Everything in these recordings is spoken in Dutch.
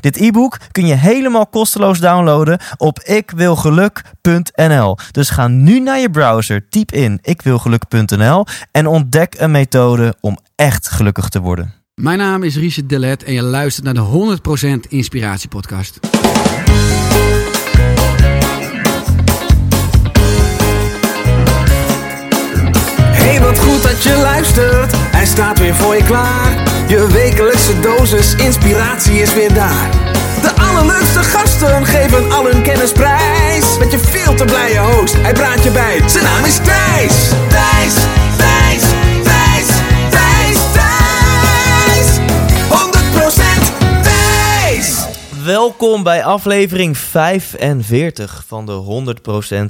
Dit e-book kun je helemaal kosteloos downloaden op ikwilgeluk.nl. Dus ga nu naar je browser, typ in ikwilgeluk.nl en ontdek een methode om echt gelukkig te worden. Mijn naam is Richard Delet en je luistert naar de 100% Inspiratie Podcast. Hey, wat goed dat je luistert. Hij staat weer voor je klaar. Je wekelijkse dosis inspiratie is weer daar. De allerleukste gasten geven al hun kennis prijs. Met je veel te blije host, hij praat je bij. Zijn naam is Thijs. Thijs, Thijs, Welkom bij aflevering 45 van de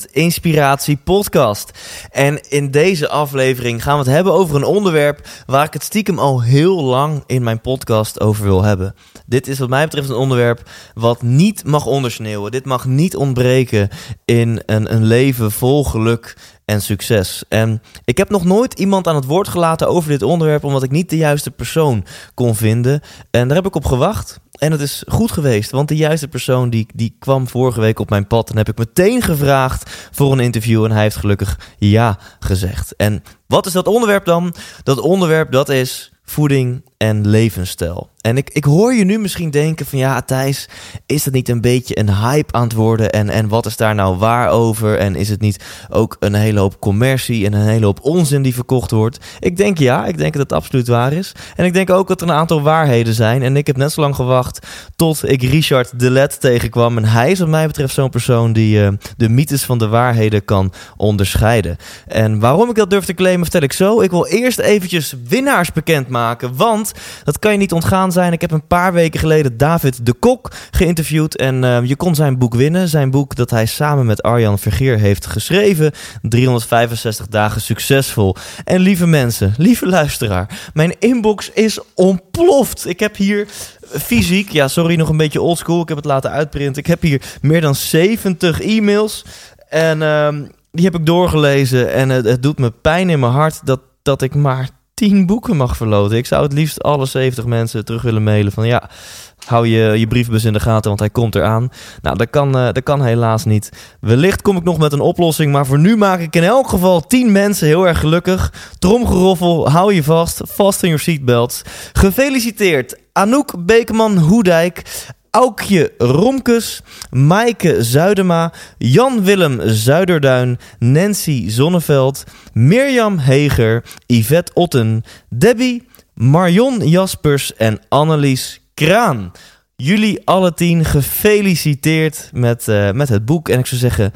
100% Inspiratie Podcast. En in deze aflevering gaan we het hebben over een onderwerp waar ik het stiekem al heel lang in mijn podcast over wil hebben. Dit is wat mij betreft een onderwerp wat niet mag ondersneeuwen. Dit mag niet ontbreken in een, een leven vol geluk en succes. En ik heb nog nooit iemand aan het woord gelaten over dit onderwerp, omdat ik niet de juiste persoon kon vinden. En daar heb ik op gewacht. En het is goed geweest, want de juiste persoon die, die kwam vorige week op mijn pad. En heb ik meteen gevraagd voor een interview. En hij heeft gelukkig ja gezegd. En wat is dat onderwerp dan? Dat onderwerp dat is voeding en levensstijl. En ik, ik hoor je nu misschien denken van ja, Thijs, is dat niet een beetje een hype aan het worden? En, en wat is daar nou waar over? En is het niet ook een hele hoop commercie en een hele hoop onzin die verkocht wordt? Ik denk ja, ik denk dat het absoluut waar is. En ik denk ook dat er een aantal waarheden zijn. En ik heb net zo lang gewacht tot ik Richard Delet tegenkwam. En hij is wat mij betreft zo'n persoon die uh, de mythes van de waarheden kan onderscheiden. En waarom ik dat durf te claimen, vertel ik zo. Ik wil eerst eventjes winnaars bekendmaken, want dat kan je niet ontgaan zijn. Ik heb een paar weken geleden David de Kok geïnterviewd en uh, je kon zijn boek winnen. Zijn boek dat hij samen met Arjan Vergeer heeft geschreven. 365 dagen succesvol. En lieve mensen, lieve luisteraar, mijn inbox is ontploft. Ik heb hier fysiek, ja sorry, nog een beetje oldschool. Ik heb het laten uitprinten. Ik heb hier meer dan 70 e-mails en uh, die heb ik doorgelezen en het, het doet me pijn in mijn hart dat, dat ik maar 10 boeken mag verloten. Ik zou het liefst alle 70 mensen terug willen mailen van ja, hou je, je briefbus in de gaten, want hij komt eraan. Nou, dat kan, uh, dat kan helaas niet. Wellicht kom ik nog met een oplossing, maar voor nu maak ik in elk geval 10 mensen heel erg gelukkig. Tromgeroffel, hou je vast, vast in your seatbelts. Gefeliciteerd Anouk Bekeman-Hoedijk, Aukje Romkes, Maaike Zuidema, Jan-Willem Zuiderduin, Nancy Zonneveld, Mirjam Heger, Yvette Otten, Debbie, Marion Jaspers en Annelies Kraan. Jullie alle tien gefeliciteerd met, uh, met het boek. En ik zou zeggen,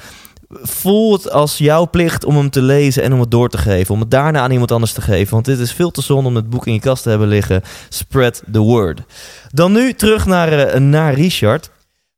voel het als jouw plicht om hem te lezen en om het door te geven. Om het daarna aan iemand anders te geven. Want dit is veel te zonde om het boek in je kast te hebben liggen. Spread the word. Dan nu terug naar, uh, naar Richard.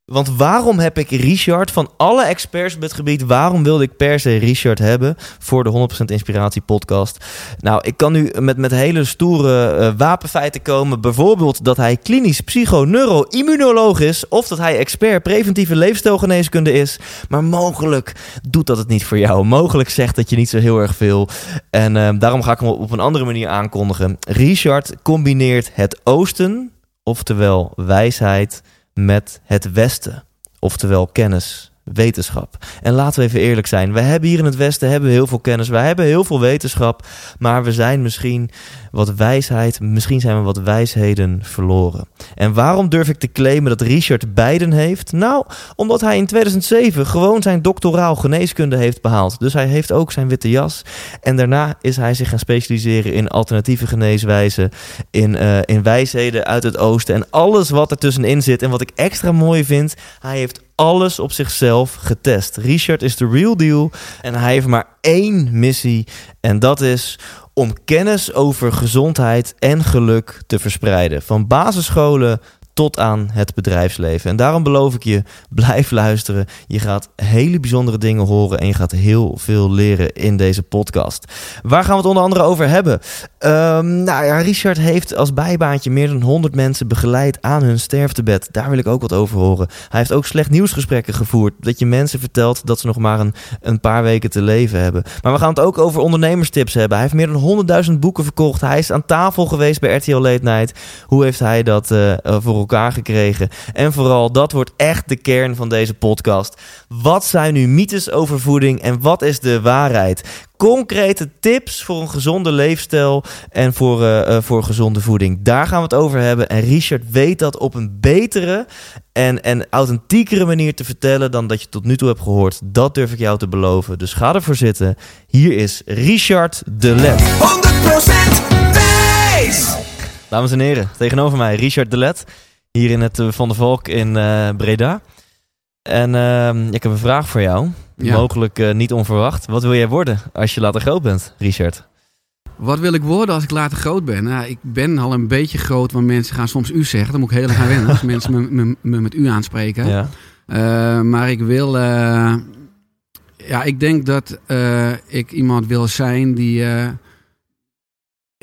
Want waarom heb ik Richard van alle experts op het gebied, waarom wilde ik per se Richard hebben voor de 100% Inspiratie podcast? Nou, ik kan nu met, met hele stoere uh, wapenfeiten komen. Bijvoorbeeld dat hij klinisch psychoneuroimmunoloog is of dat hij expert preventieve leefstijlgeneeskunde is. Maar mogelijk doet dat het niet voor jou. Mogelijk zegt dat je niet zo heel erg veel. En uh, daarom ga ik hem op een andere manier aankondigen. Richard combineert het oosten, oftewel wijsheid met het Westen, oftewel kennis, wetenschap. En laten we even eerlijk zijn, we hebben hier in het Westen hebben we heel veel kennis, wij hebben heel veel wetenschap, maar we zijn misschien wat wijsheid, misschien zijn we wat wijsheden verloren. En waarom durf ik te claimen dat Richard beiden heeft? Nou, omdat hij in 2007 gewoon zijn doctoraal geneeskunde heeft behaald. Dus hij heeft ook zijn witte jas. En daarna is hij zich gaan specialiseren in alternatieve geneeswijzen, in, uh, in wijsheden uit het oosten en alles wat er tussenin zit. En wat ik extra mooi vind, hij heeft alles op zichzelf getest. Richard is de real deal en hij heeft maar één missie en dat is om kennis over gezondheid en geluk te verspreiden. Van basisscholen tot aan het bedrijfsleven. En daarom beloof ik je, blijf luisteren. Je gaat hele bijzondere dingen horen en je gaat heel veel leren in deze podcast. Waar gaan we het onder andere over hebben? Um, nou ja, Richard heeft als bijbaantje meer dan 100 mensen begeleid aan hun sterftebed. Daar wil ik ook wat over horen. Hij heeft ook slecht nieuwsgesprekken gevoerd. Dat je mensen vertelt dat ze nog maar een, een paar weken te leven hebben. Maar we gaan het ook over ondernemerstips hebben. Hij heeft meer dan 100.000 boeken verkocht. Hij is aan tafel geweest bij RTL Late Night. Hoe heeft hij dat uh, voor elkaar gekregen? En vooral, dat wordt echt de kern van deze podcast. Wat zijn nu mythes over voeding en wat is de waarheid? concrete tips voor een gezonde leefstijl en voor, uh, voor gezonde voeding. Daar gaan we het over hebben. En Richard weet dat op een betere en, en authentiekere manier te vertellen dan dat je tot nu toe hebt gehoord. Dat durf ik jou te beloven. Dus ga ervoor zitten. Hier is Richard de Let. 100% wijs! Dames en heren, tegenover mij Richard de Let. Hier in het Van der Valk in uh, Breda. En uh, ik heb een vraag voor jou. Ja. Mogelijk uh, niet onverwacht. Wat wil jij worden als je later groot bent, Richard? Wat wil ik worden als ik later groot ben? Nou, ik ben al een beetje groot, want mensen gaan soms u zeggen. Dan moet ik heel erg gaan wennen als mensen me, me, me, met u aanspreken. Ja. Uh, maar ik wil... Uh, ja, ik denk dat ik iemand wil zijn die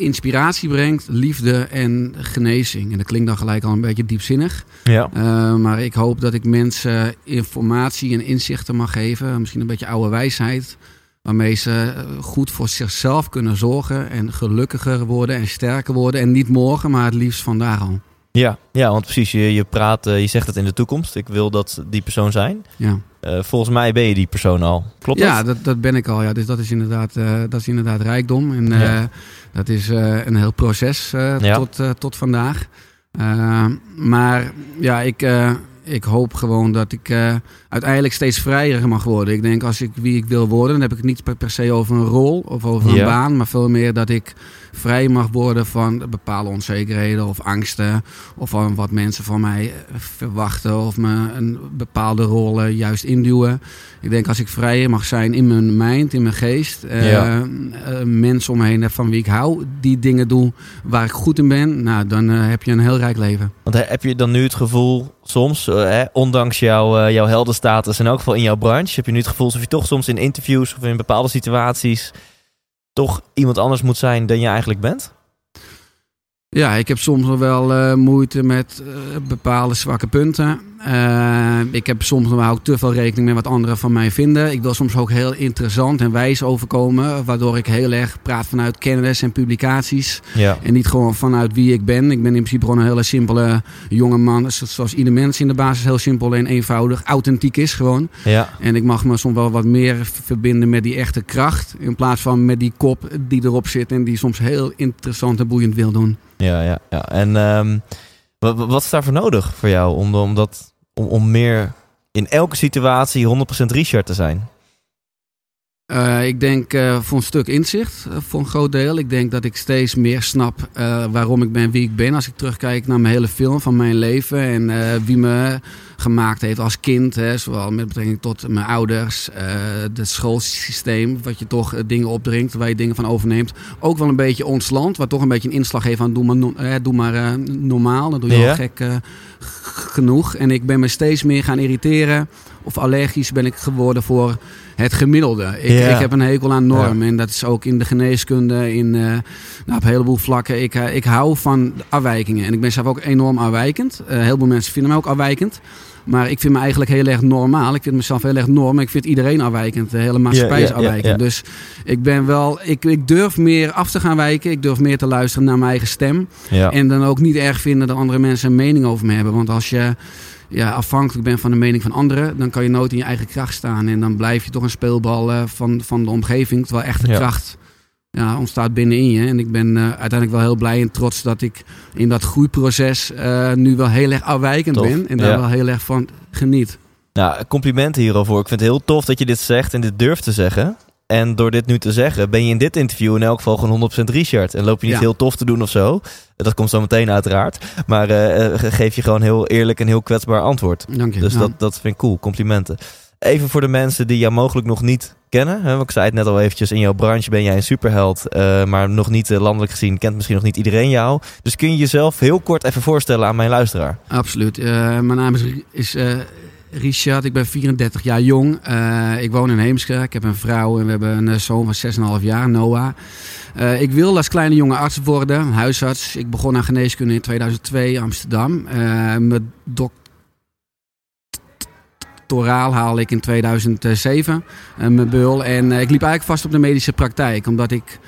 inspiratie brengt, liefde en genezing. En dat klinkt dan gelijk al een beetje diepzinnig. Ja. Uh, maar ik hoop dat ik mensen informatie en inzichten mag geven. Misschien een beetje oude wijsheid. Waarmee ze goed voor zichzelf kunnen zorgen. En gelukkiger worden en sterker worden. En niet morgen, maar het liefst vandaag al. Ja, ja want precies, je, je praat, je zegt het in de toekomst. Ik wil dat die persoon zijn. Ja. Uh, volgens mij ben je die persoon al. Klopt ja, dat? Ja, dat, dat ben ik al. Ja. Dus dat is inderdaad, uh, dat is inderdaad rijkdom. En ja. dat is een heel proces ja. tot, tot vandaag. maar ja, ik, ik hoop gewoon dat ik uiteindelijk steeds vrijer mag worden. Ik denk als ik wie ik wil worden, dan heb ik het niet per, per se over een rol of over een baan. Maar veel meer dat ik vrij mag worden van bepaalde onzekerheden of angsten. Of van wat mensen van mij verwachten of me een bepaalde rol juist induwen. Ik denk als ik vrij mag zijn in mijn mind, in mijn geest. Ja. Uh, mensen om me heen van wie ik hou, die dingen doen waar ik goed in ben. Nou, dan heb je een heel rijk leven. Want heb je dan nu het gevoel soms, ondanks jouw, jouw heldenstatus en ook geval in jouw branche, heb je nu het gevoel alsof je toch soms in interviews of in bepaalde situaties toch iemand anders moet zijn dan je eigenlijk bent? Ja, ik heb soms nog wel uh, moeite met uh, bepaalde zwakke punten. Uh, ik heb soms nog ook te veel rekening met wat anderen van mij vinden. Ik wil soms ook heel interessant en wijs overkomen. Waardoor ik heel erg praat vanuit kennis en publicaties. Ja. En niet gewoon vanuit wie ik ben. Ik ben in principe gewoon een hele simpele jonge man. Zoals ieder mens in de basis heel simpel en eenvoudig. Authentiek is gewoon. Ja. En ik mag me soms wel wat meer verbinden met die echte kracht. In plaats van met die kop die erop zit. En die soms heel interessant en boeiend wil doen. Ja, ja, ja. En um, wat, wat is daarvoor nodig voor jou om, om, dat, om, om meer in elke situatie 100% Richard te zijn? Uh, ik denk uh, voor een stuk inzicht, uh, voor een groot deel. Ik denk dat ik steeds meer snap waarom ik ben wie ik ben. Als ik terugkijk naar mijn hele film van mijn leven en wie me gemaakt heeft als kind. Hè, zowel met betrekking tot mijn ouders, het schoolsysteem, wat je toch dingen opdringt, waar je dingen van overneemt. Ook wel een beetje ons land, wat toch een beetje een inslag heeft van doe maar, no doe maar normaal. Dan doe je ja. al gek genoeg. En ik ben me steeds meer gaan irriteren of allergisch ben ik geworden voor het gemiddelde. Ik, ja. ik heb een hekel aan normen. Ja. En dat is ook in de geneeskunde, in uh, nou, op een heleboel vlakken. Ik, uh, ik hou van afwijkingen. En ik ben zelf ook enorm afwijkend. Uh, heel veel mensen vinden mij ook afwijkend. Maar ik vind me eigenlijk heel erg normaal. Ik vind mezelf heel erg norm. Ik vind iedereen afwijkend. De hele maatschappij is afwijkend. Dus ik ben wel. Ik, ik durf meer af te gaan wijken. Ik durf meer te luisteren naar mijn eigen stem. En dan ook niet erg vinden dat andere mensen een mening over me hebben. Want als je ja, afhankelijk bent van de mening van anderen, dan kan je nooit in je eigen kracht staan. En dan blijf je toch een speelbal uh, van, van de omgeving. Terwijl echte ja. kracht ja, ontstaat binnenin je. En ik ben uh, uiteindelijk wel heel blij en trots dat ik in dat groeiproces uh, nu wel heel erg afwijkend tof. ben. En daar ja. wel heel erg van geniet. Nou, complimenten hierover. Ik vind het heel tof dat je dit zegt en dit durft te zeggen. En door dit nu te zeggen, ben je in dit interview in elk geval gewoon 100% Richard. En loop je niet ja. heel tof te doen of zo. Dat komt zo meteen uiteraard. Maar uh, geef je gewoon heel eerlijk en heel kwetsbaar antwoord. Dank je. Dus ja. dat, dat vind ik cool. Complimenten. Even voor de mensen die jou mogelijk nog niet kennen. Hè? want Ik zei het net al eventjes, in jouw branche ben jij een superheld. eh, maar nog niet eh, landelijk gezien kent misschien nog niet iedereen jou. Dus kun je jezelf heel kort even voorstellen aan mijn luisteraar? Absoluut. Eh, mijn naam is, is eh, Richard. Ik ben 34 jaar jong. Eh, ik woon in Heemskerk. Ik heb een vrouw en we hebben een eh, zoon van 6,5 jaar, Noah. Eh, ik wilde als kleine jongen arts worden, huisarts. Ik begon aan geneeskunde in 2002 in Amsterdam. Mijn doctoraal haalde ik in 2007, eh, mijn beul. En ik liep eigenlijk vast op de medische praktijk, omdat ik...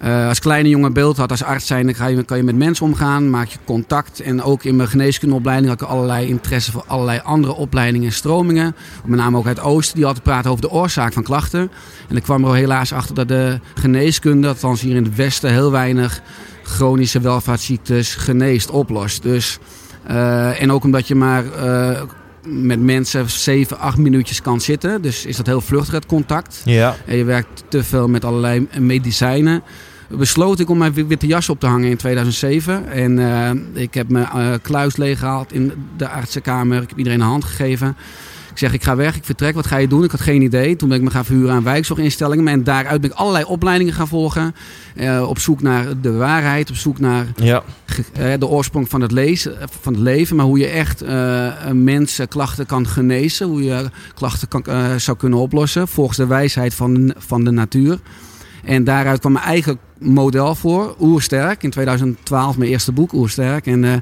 eh, als kleine jongen beeld had als arts zijn, dan ga je, kan je met mensen omgaan, maak je contact. En ook in mijn geneeskundeopleiding had ik allerlei interesse voor allerlei andere opleidingen en stromingen. Met name ook uit het Oosten, die altijd praten over de oorzaak van klachten. En ik kwam er helaas achter dat de geneeskunde, althans hier in het Westen, heel weinig chronische welvaartsziektes geneest, oplost. Dus, eh, en ook omdat je maar eh, met mensen 7, 8 minuutjes kan zitten. Dus is dat heel vluchtig het contact. Ja. En je werkt te veel met allerlei medicijnen. Besloot ik om mijn witte jas op te hangen in 2007. En eh, ik heb mijn eh, kluis leeggehaald in de artsenkamer. Ik heb iedereen een hand gegeven. Ik zeg, ik ga weg, ik vertrek. Wat ga je doen? Ik had geen idee. Toen ben ik me gaan verhuren aan wijkzorginstellingen. En daaruit ben ik allerlei opleidingen gaan volgen. Eh, op zoek naar de waarheid. Op zoek naar Ja. de oorsprong van het, lezen, van het leven. Maar hoe je echt mensen klachten kan genezen. Hoe je klachten kan, zou kunnen oplossen. Volgens de wijsheid van, van de natuur. En daaruit kwam mijn eigen model voor. Oersterk. In 2012 mijn eerste boek Oersterk. En eh,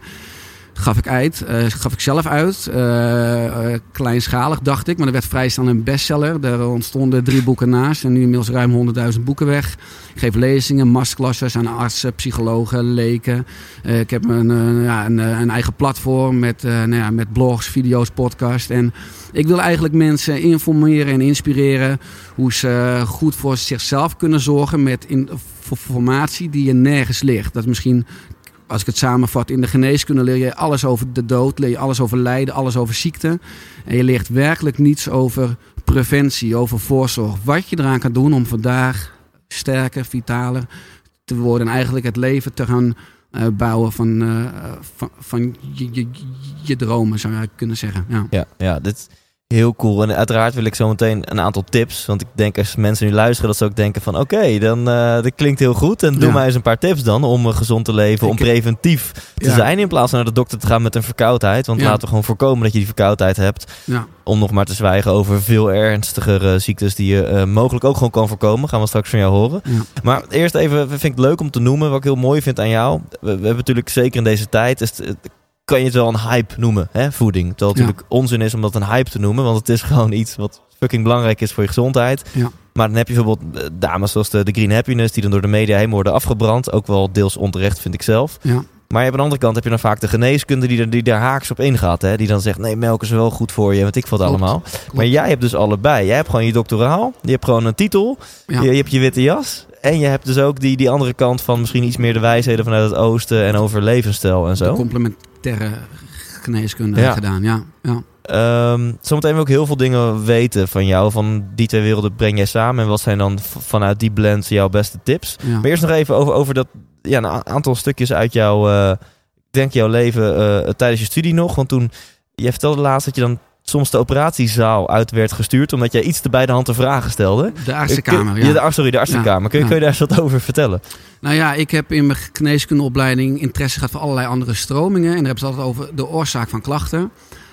gaf ik uit. eh, gaf ik zelf uit. Eh, kleinschalig dacht ik. Maar dat werd vrij snel een bestseller. Er ontstonden drie boeken naast. En nu inmiddels ruim 100.000 boeken weg. Ik geef lezingen, masterclasses aan artsen, psychologen, leken. Ik heb een, ja, een, eigen platform met, nou ja, met blogs, video's, podcasts. En ik wil eigenlijk mensen informeren en inspireren hoe ze goed voor zichzelf kunnen zorgen met informatie die je nergens ligt. Dat is misschien, als ik het samenvat, in de geneeskunde leer je alles over de dood, leer je alles over lijden, alles over ziekte. En je leert werkelijk niets over preventie, over voorzorg. Wat je eraan kan doen om vandaag sterker, vitaler te worden en eigenlijk het leven te gaan eh, bouwen van, eh, van, van je, je, dromen, zou je kunnen zeggen. Ja. Ja, ja, dit heel cool. En uiteraard wil ik zo meteen een aantal tips. Want ik denk als mensen nu luisteren, dat ze ook denken van... Oké, dan uh, dat klinkt heel goed. En doe Ja. mij eens een paar tips dan om uh, gezond te leven. Om preventief te Ja. zijn in plaats van naar de dokter te gaan met een verkoudheid. Want Ja. laten we gewoon voorkomen dat je die verkoudheid hebt. Ja. Om nog maar te zwijgen over veel ernstigere ziektes... die je uh, mogelijk ook gewoon kan voorkomen. Gaan we straks van jou horen. Maar eerst even, vind ik het leuk om te noemen. Wat ik heel mooi vind aan jou. We, we hebben natuurlijk zeker in deze tijd... Is het, kan je het wel een hype noemen, hè, voeding. Terwijl het Ja. natuurlijk onzin is om dat een hype te noemen. Want het is gewoon iets wat fucking belangrijk is voor je gezondheid. Ja. Maar dan heb je bijvoorbeeld eh, dames zoals de, de Green Happiness... die dan door de media helemaal worden afgebrand. Ook wel deels onterecht, vind ik zelf. Ja. Maar aan de andere kant heb je dan vaak de geneeskunde... die, er, die daar haaks op ingaat. Hè? Die dan zegt, nee, melk is wel goed voor je. Weet ik Klopt. allemaal. Klopt. Maar jij hebt dus allebei. Jij hebt gewoon je doctoraal. Je hebt gewoon een titel. Ja. Je, je hebt je witte jas. En je hebt dus ook die, die andere kant van misschien iets meer de wijsheden vanuit het oosten en over levensstijl en zo. De geneeskunde Ja. gedaan, ja. ja. Ehm zometeen wil ik heel veel dingen weten van jou. Van die twee werelden breng jij samen. En wat zijn dan vanuit die blend jouw beste tips? ja. Maar eerst nog even over, over dat, ja, een aantal stukjes uit jouw, ik denk jouw leven eh, tijdens je studie nog. Want toen, jij vertelde laatst dat je dan soms de operatiezaal uit werd gestuurd. Omdat jij iets te bij de hand te vragen stelde. De artsenkamer, Kun- ja. de, sorry, de artsenkamer. Kun, kun je daar eens wat over vertellen? Nou ja, ik heb in mijn geneeskundeopleiding interesse gehad voor allerlei andere stromingen. En daar hebben ze altijd over de oorzaak van klachten.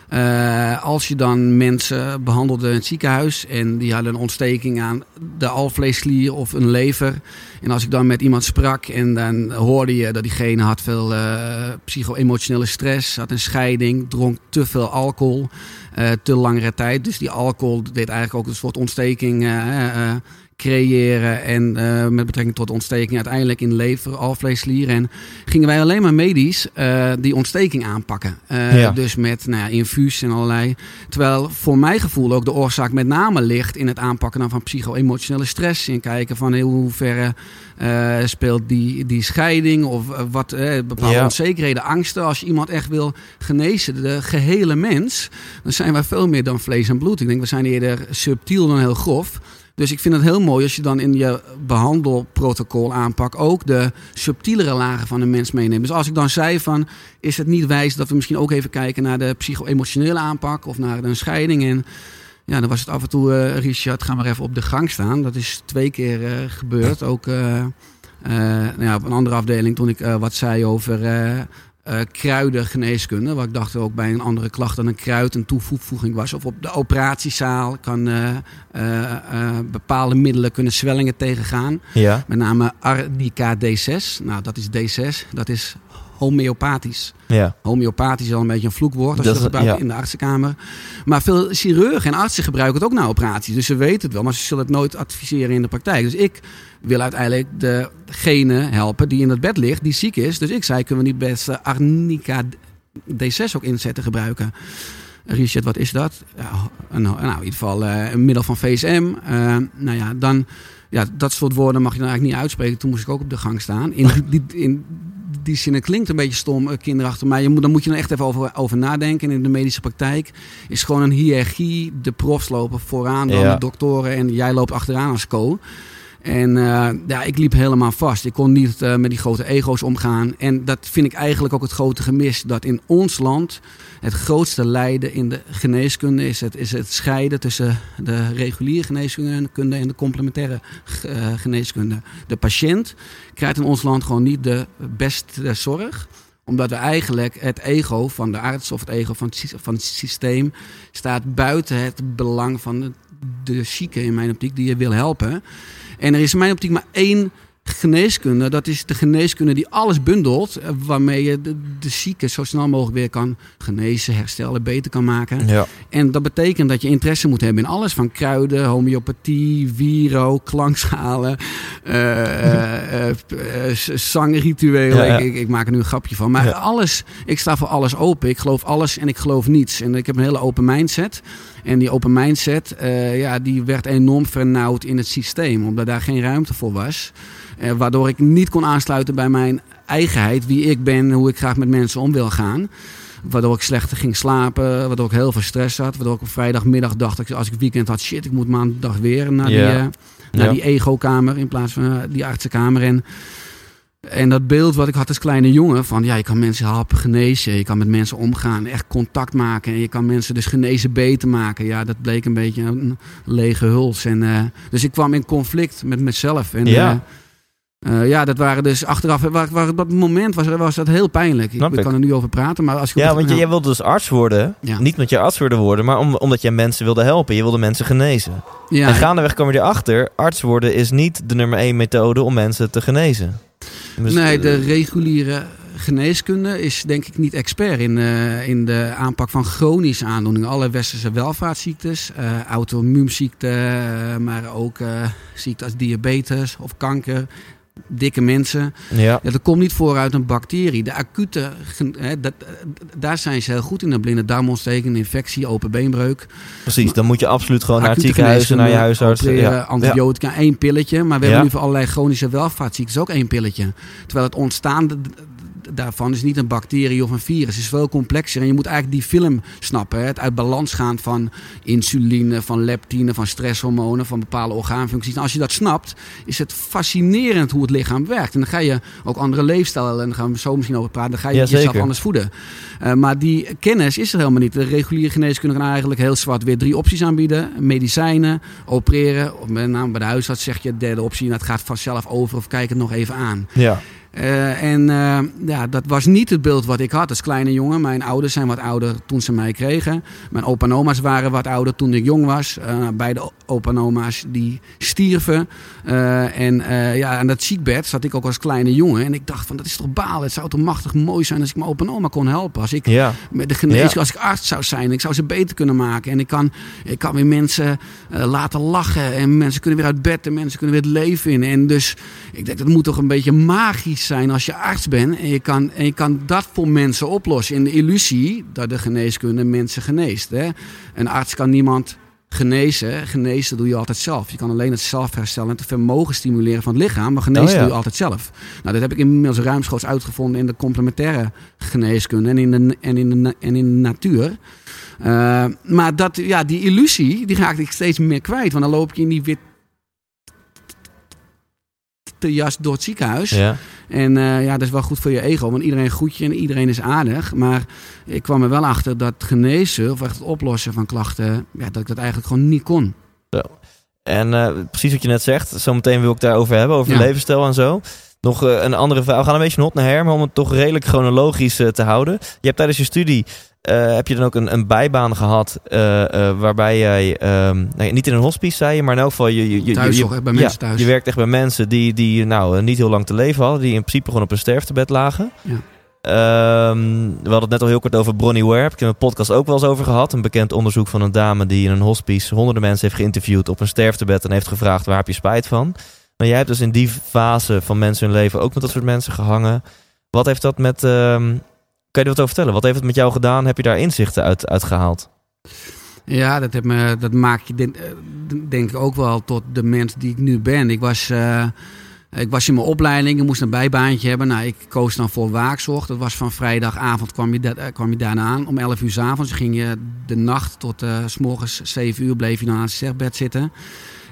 Eh, als je dan mensen behandelde in het ziekenhuis en die hadden een ontsteking aan de alvleesklier of een lever. En als ik dan met iemand sprak en dan hoorde je dat diegene had veel eh, psycho-emotionele stress, had een scheiding, dronk te veel alcohol, eh, te langere tijd. Dus die alcohol deed eigenlijk ook een soort ontsteking creëren. En eh, met betrekking tot ontsteking uiteindelijk in lever, alvleesklier. En gingen wij alleen maar medisch eh, die ontsteking aanpakken. Eh, Ja. Dus met nou ja, infuus en allerlei. Terwijl voor mijn gevoel ook de oorzaak met name ligt in het aanpakken dan van psycho-emotionele stress. In kijken van in hoeverre speelt die, die scheiding of wat bepaalde Ja. onzekerheden, angsten. Als je iemand echt wil genezen, de gehele mens, dan zijn wij veel meer dan vlees en bloed. Ik denk we zijn eerder subtiel dan heel grof. Dus ik vind het heel mooi als je dan in je behandelprotocol aanpak ook de subtielere lagen van een mens meeneemt. Dus als ik dan zei van, is het niet wijs dat we misschien ook even kijken naar de psycho-emotionele aanpak of naar een scheiding en Ja, dan was het af en toe, eh, Richard, ga maar even op de gang staan. Dat is twee keer eh, gebeurd. Ook eh, nou ja, op een andere afdeling toen ik wat zei over eh eh, kruidengeneeskunde. Waar ik dacht ook bij een andere klacht dat een kruid een toevoeging was. Of op de operatiezaal kan eh, eh, bepaalde middelen kunnen zwellingen tegengaan. Ja. Met name Arnica D6. Nou, dat is D6. Dat is homeopathisch. Ja. Homeopathisch is al een beetje een vloekwoord als Dat je dat gebruikt ja. in de artsenkamer. Maar veel chirurgen en artsen gebruiken het ook na operaties. Dus ze weten het wel, maar ze zullen het nooit adviseren in de praktijk. Dus ik wil uiteindelijk degene helpen die in het bed ligt, die ziek is. Dus ik zei, kunnen we niet best Arnica D6 ook inzetten, gebruiken? Richard, wat is dat? Ja, een, nou, in ieder geval eh, een middel van VSM. Eh, nou ja, dan, ja, dat soort woorden mag je dan eigenlijk niet uitspreken. Toen moest ik ook op de gang staan. In die, in die zin, het klinkt een beetje stom, eh, kinderachtig. Maar je moet, dan moet je er echt even over, over nadenken. En in de medische praktijk is gewoon een hiërarchie. De profs lopen vooraan, dan Ja. de doktoren. En jij loopt achteraan als co. En eh, ja, ik liep helemaal vast. Ik kon niet eh, met die grote ego's omgaan. En dat vind ik eigenlijk ook het grote gemis. Dat in ons land het grootste lijden in de geneeskunde is het, is het scheiden tussen de reguliere geneeskunde en de complementaire eh, geneeskunde. De patiënt krijgt in ons land gewoon niet de beste zorg omdat we eigenlijk het ego van de arts of het ego van het, van het systeem staat buiten het belang van de, de zieke in mijn optiek die je wil helpen. En er is in mijn optiek maar één geneeskunde. Dat is de geneeskunde die alles bundelt. eh, Waarmee je de, de zieke zo snel mogelijk weer kan genezen, herstellen, beter kan maken. Ja. En dat betekent dat je interesse moet hebben in alles. Van kruiden, homeopathie, wiro, klankschalen, eh, eh, eh, zangrituelen. Ja, ja. Ik, ik, maak er nu een grapje van. Maar alles, ik sta voor alles open. Ik geloof alles en ik geloof niets. En ik heb een hele open mindset. En die open mindset, eh, ja, die werd enorm vernauwd in het systeem. Omdat daar geen ruimte voor was. Eh, waardoor ik niet kon aansluiten bij mijn eigenheid. Wie ik ben, hoe ik graag met mensen om wil gaan. Waardoor ik slechter ging slapen. Waardoor ik heel veel stress had. Waardoor ik op vrijdagmiddag dacht, ik, als ik weekend had... shit, ik moet maandag weer naar die, eh, naar Ja. die ego-kamer in plaats van die artsenkamer. En, en dat beeld wat ik had als kleine jongen... van ja, je kan mensen helpen genezen. Je kan met mensen omgaan, echt contact maken. En je kan mensen dus genezen beter maken. Ja, dat bleek een beetje een lege huls. En, eh, dus ik kwam in conflict met mezelf. En, Ja. eh, eh, ja, dat waren dus achteraf. Waar, dat moment was, was dat heel pijnlijk. Ik, kan er nu over praten, maar als ik Ja, want je- jij wilde dus arts worden. Ja. Niet omdat je arts wilde worden, maar om, omdat jij mensen wilde helpen. Je wilde mensen genezen. ja, en gaandeweg kwam je erachter, arts worden is niet de nummer één methode om mensen te genezen. Nee, de reguliere geneeskunde is denk ik niet expert in, eh, in de aanpak van chronische aandoeningen. Alle westerse welvaartsziektes, eh auto-immuunziekten, eh, maar ook ziekten als diabetes of kanker. Dikke mensen. ja. Ja, dat komt niet voor uit een bacterie. De acute, hè, dat, eh, daar zijn ze heel goed in. Een blinde darmontsteking, een infectie, open beenbreuk. Precies, dan moet je absoluut gewoon naar het ziekenhuis en naar je huisarts. opereren, Ja. Antibiotica, één pilletje. Maar we hebben nu voor allerlei chronische welvaartsziektes ook één pilletje. Terwijl het ontstaan daarvan is niet een bacterie of een virus. Het is veel complexer. En je moet eigenlijk die film snappen. Hè? Het uit balans gaan van insuline, van leptine, van stresshormonen, van bepaalde orgaanfuncties. En als je dat snapt, is het fascinerend hoe het lichaam werkt. En dan ga je ook andere leefstijlen, en daar gaan we zo misschien over praten, dan ga je Ja, jezelf anders voeden. Eh, maar die kennis is er helemaal niet. De reguliere geneeskunde kan eigenlijk heel zwart weer drie opties aanbieden. Medicijnen, opereren. Of met name bij de huisarts zeg je derde optie. Dat gaat vanzelf over of kijk het nog even aan. Ja. Eh, en eh, ja, dat was niet het beeld wat ik had als kleine jongen. Mijn ouders zijn wat ouder toen ze mij kregen. Mijn opa en oma's waren wat ouder toen ik jong was. Eh, beide opa en oma's die stierven. En ja, aan dat ziekbed zat ik ook als kleine jongen. En ik dacht van, dat is toch balen. Het zou toch machtig mooi zijn als ik mijn opa en oma kon helpen. Als ik Ja. met de geneeskunde, Ja. als ik arts zou zijn, ik zou ze beter kunnen maken. En ik kan, ik kan weer mensen laten lachen. En mensen kunnen weer uit bed en mensen kunnen weer het leven in. En dus, ik denk dat moet toch een beetje magisch zijn als je arts bent. En je kan, en je kan dat voor mensen oplossen. In de illusie dat de geneeskunde mensen geneest. Hè? Een arts kan niemand genezen. Genezen doe je altijd zelf. Je kan alleen het zelfherstellen en het vermogen stimuleren van het lichaam. Maar genezen Oh ja. doe je altijd zelf. Nou, dat heb ik inmiddels ruimschoots uitgevonden in de complementaire geneeskunde en in de, en in de, en in de natuur. Eh, maar dat, ja, die illusie, die raakte ik steeds meer kwijt. Want dan loop je in die witte jas door het ziekenhuis. Ja. En uh, ja, dat is wel goed voor je ego, want iedereen groet je en iedereen is aardig. Maar ik kwam er wel achter dat genezen of echt het oplossen van klachten, ja, dat ik dat eigenlijk gewoon niet kon. Zo. En uh, precies wat je net zegt, zometeen wil ik daarover hebben, over ja. levensstijl en zo. Nog uh, een andere vraag. We gaan een beetje hot naar her, maar om het toch redelijk chronologisch te houden. Je hebt tijdens je studie uh, heb je dan ook een, een bijbaan gehad uh, uh, waarbij jij um, nee, niet in een hospice zei je, maar in elk geval je, je, je, thuis, je, toch, bij mensen thuis. je werkt echt bij mensen die, die nou niet heel lang te leven hadden, die in principe gewoon op een sterftebed lagen. Ja. Um, we hadden het net al heel kort over Bronnie Ware. Heb ik in mijn podcast ook wel eens over gehad. Een bekend onderzoek van een dame die in een hospice honderden mensen heeft geïnterviewd op een sterftebed en heeft gevraagd waar heb je spijt van. Maar jij hebt dus in die fase van mensen hun leven ook met dat soort mensen gehangen. Wat heeft dat met um, kan je wat over vertellen? Wat heeft het met jou gedaan? Heb je daar inzichten uit, uit gehaald? Ja, dat, heeft me, dat maakt je denk, denk ik ook wel tot de mens die ik nu ben. Ik was, uh, ik was in mijn opleiding, ik moest een bijbaantje hebben. Nou, ik koos dan voor waakzorg. Dat was van vrijdagavond kwam je, da kwam je daarna aan. Om 11 uur s avonds ging je de nacht tot uh, s morgens 7 uur bleef je dan aan het sterfbed zitten.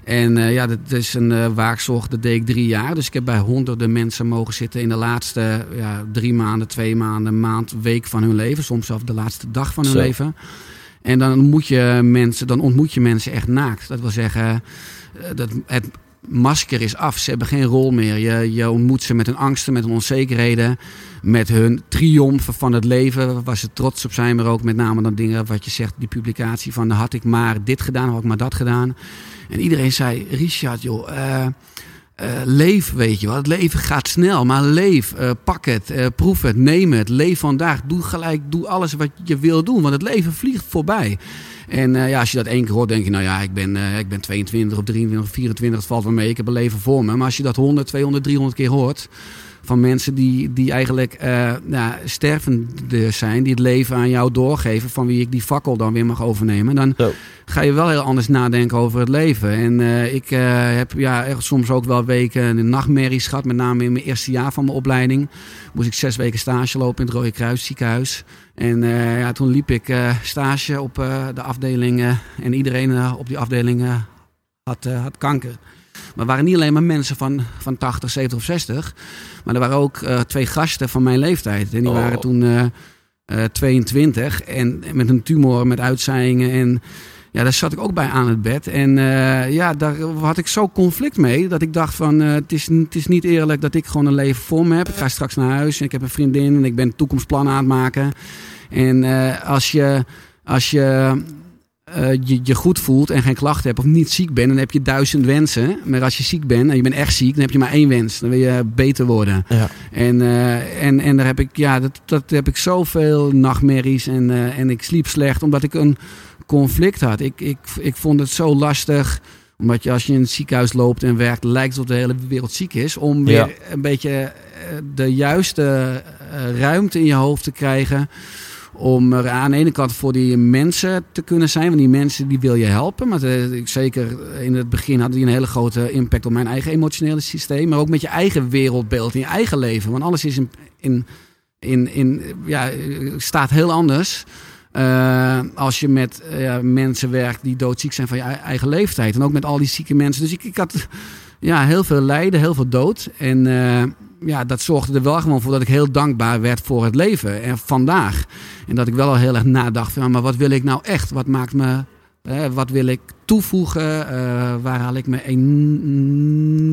En uh, ja, dat is een uh, waakzorg, dat deed ik drie jaar. Dus ik heb bij honderden mensen mogen zitten in de laatste ja, drie maanden, twee maanden, maand, week van hun leven. Soms zelfs de laatste dag van hun Zo. leven. En dan ontmoet je mensen, dan ontmoet je mensen echt naakt. Dat wil zeggen, uh, dat het masker is af. Ze hebben geen rol meer. Je, je ontmoet ze met hun angsten, met hun onzekerheden, met hun triomfen van het leven, waar ze trots op zijn, maar ook met name dan dingen wat je zegt, die publicatie van had ik maar dit gedaan, had ik maar dat gedaan. En iedereen zei, Richard, joh, uh, uh, leef, weet je wel. Het leven gaat snel, maar leef, uh, pak het, proef het, neem het, leef vandaag. Doe gelijk, doe alles wat je wil doen, want het leven vliegt voorbij. En ja, als je dat één keer hoort, denk je, nou ja, ik ben, ik ben 22 of 23 of 24, het valt wel mee, ik heb een leven voor me. Maar als je dat 100, 200, 300 keer hoort van mensen die, die eigenlijk uh, stervende zijn, die het leven aan jou doorgeven, van wie ik die fakkel dan weer mag overnemen, dan ga je wel heel anders nadenken over het leven. En uh, ik uh, heb ja, echt soms ook wel weken een nachtmerries gehad, met name in mijn eerste jaar van mijn opleiding. Moest ik zes weken stage lopen in het Rode Kruis ziekenhuis. En ja, toen liep ik stage op de afdeling en iedereen op die afdeling had, had kanker. Maar waren niet alleen maar mensen van, van 80, 70 of 60. Maar er waren ook uh, twee gasten van mijn leeftijd. En die Oh. waren toen uh, uh, 22 en met een tumor, met uitzaaiingen. En ja, daar zat ik ook bij aan het bed. En ja, daar had ik zo conflict mee dat ik dacht van... het, is, het is niet eerlijk dat ik gewoon een leven voor me heb. Ik ga straks naar huis en ik heb een vriendin en ik ben toekomstplannen aan het maken. En als je... Als je uh, je, je goed voelt en geen klachten hebt of niet ziek bent, dan heb je duizend wensen. Maar als je ziek bent en je bent echt ziek, dan heb je maar één wens. Dan wil je beter worden. Ja. En, uh, en, en daar heb ik, ja, dat, dat heb ik zoveel nachtmerries en, uh, en ik sliep slecht omdat ik een conflict had. Ik, ik, ik vond het zo lastig omdat je als je in het ziekenhuis loopt en werkt, lijkt het of de hele wereld ziek is. Om weer Ja. een beetje eh, de juiste ruimte in je hoofd te krijgen om er aan de ene kant voor die mensen te kunnen zijn. Want die mensen die wil je helpen. Maar de, zeker in het begin hadden die een hele grote impact op mijn eigen emotionele systeem. Maar ook met je eigen wereldbeeld, in je eigen leven. Want alles is in, in, in, in ja, staat heel anders. Uh, als je met uh, mensen werkt die doodziek zijn van je eigen leeftijd. En ook met al die zieke mensen. Dus ik, ik had ja, heel veel lijden, heel veel dood. En ja, dat zorgde er wel gewoon voor dat ik heel dankbaar werd voor het leven. En vandaag. En dat ik wel al heel erg nadacht van, maar wat wil ik nou echt? Wat maakt me... Uh, wat wil ik toevoegen? Uh, waar haal ik mijn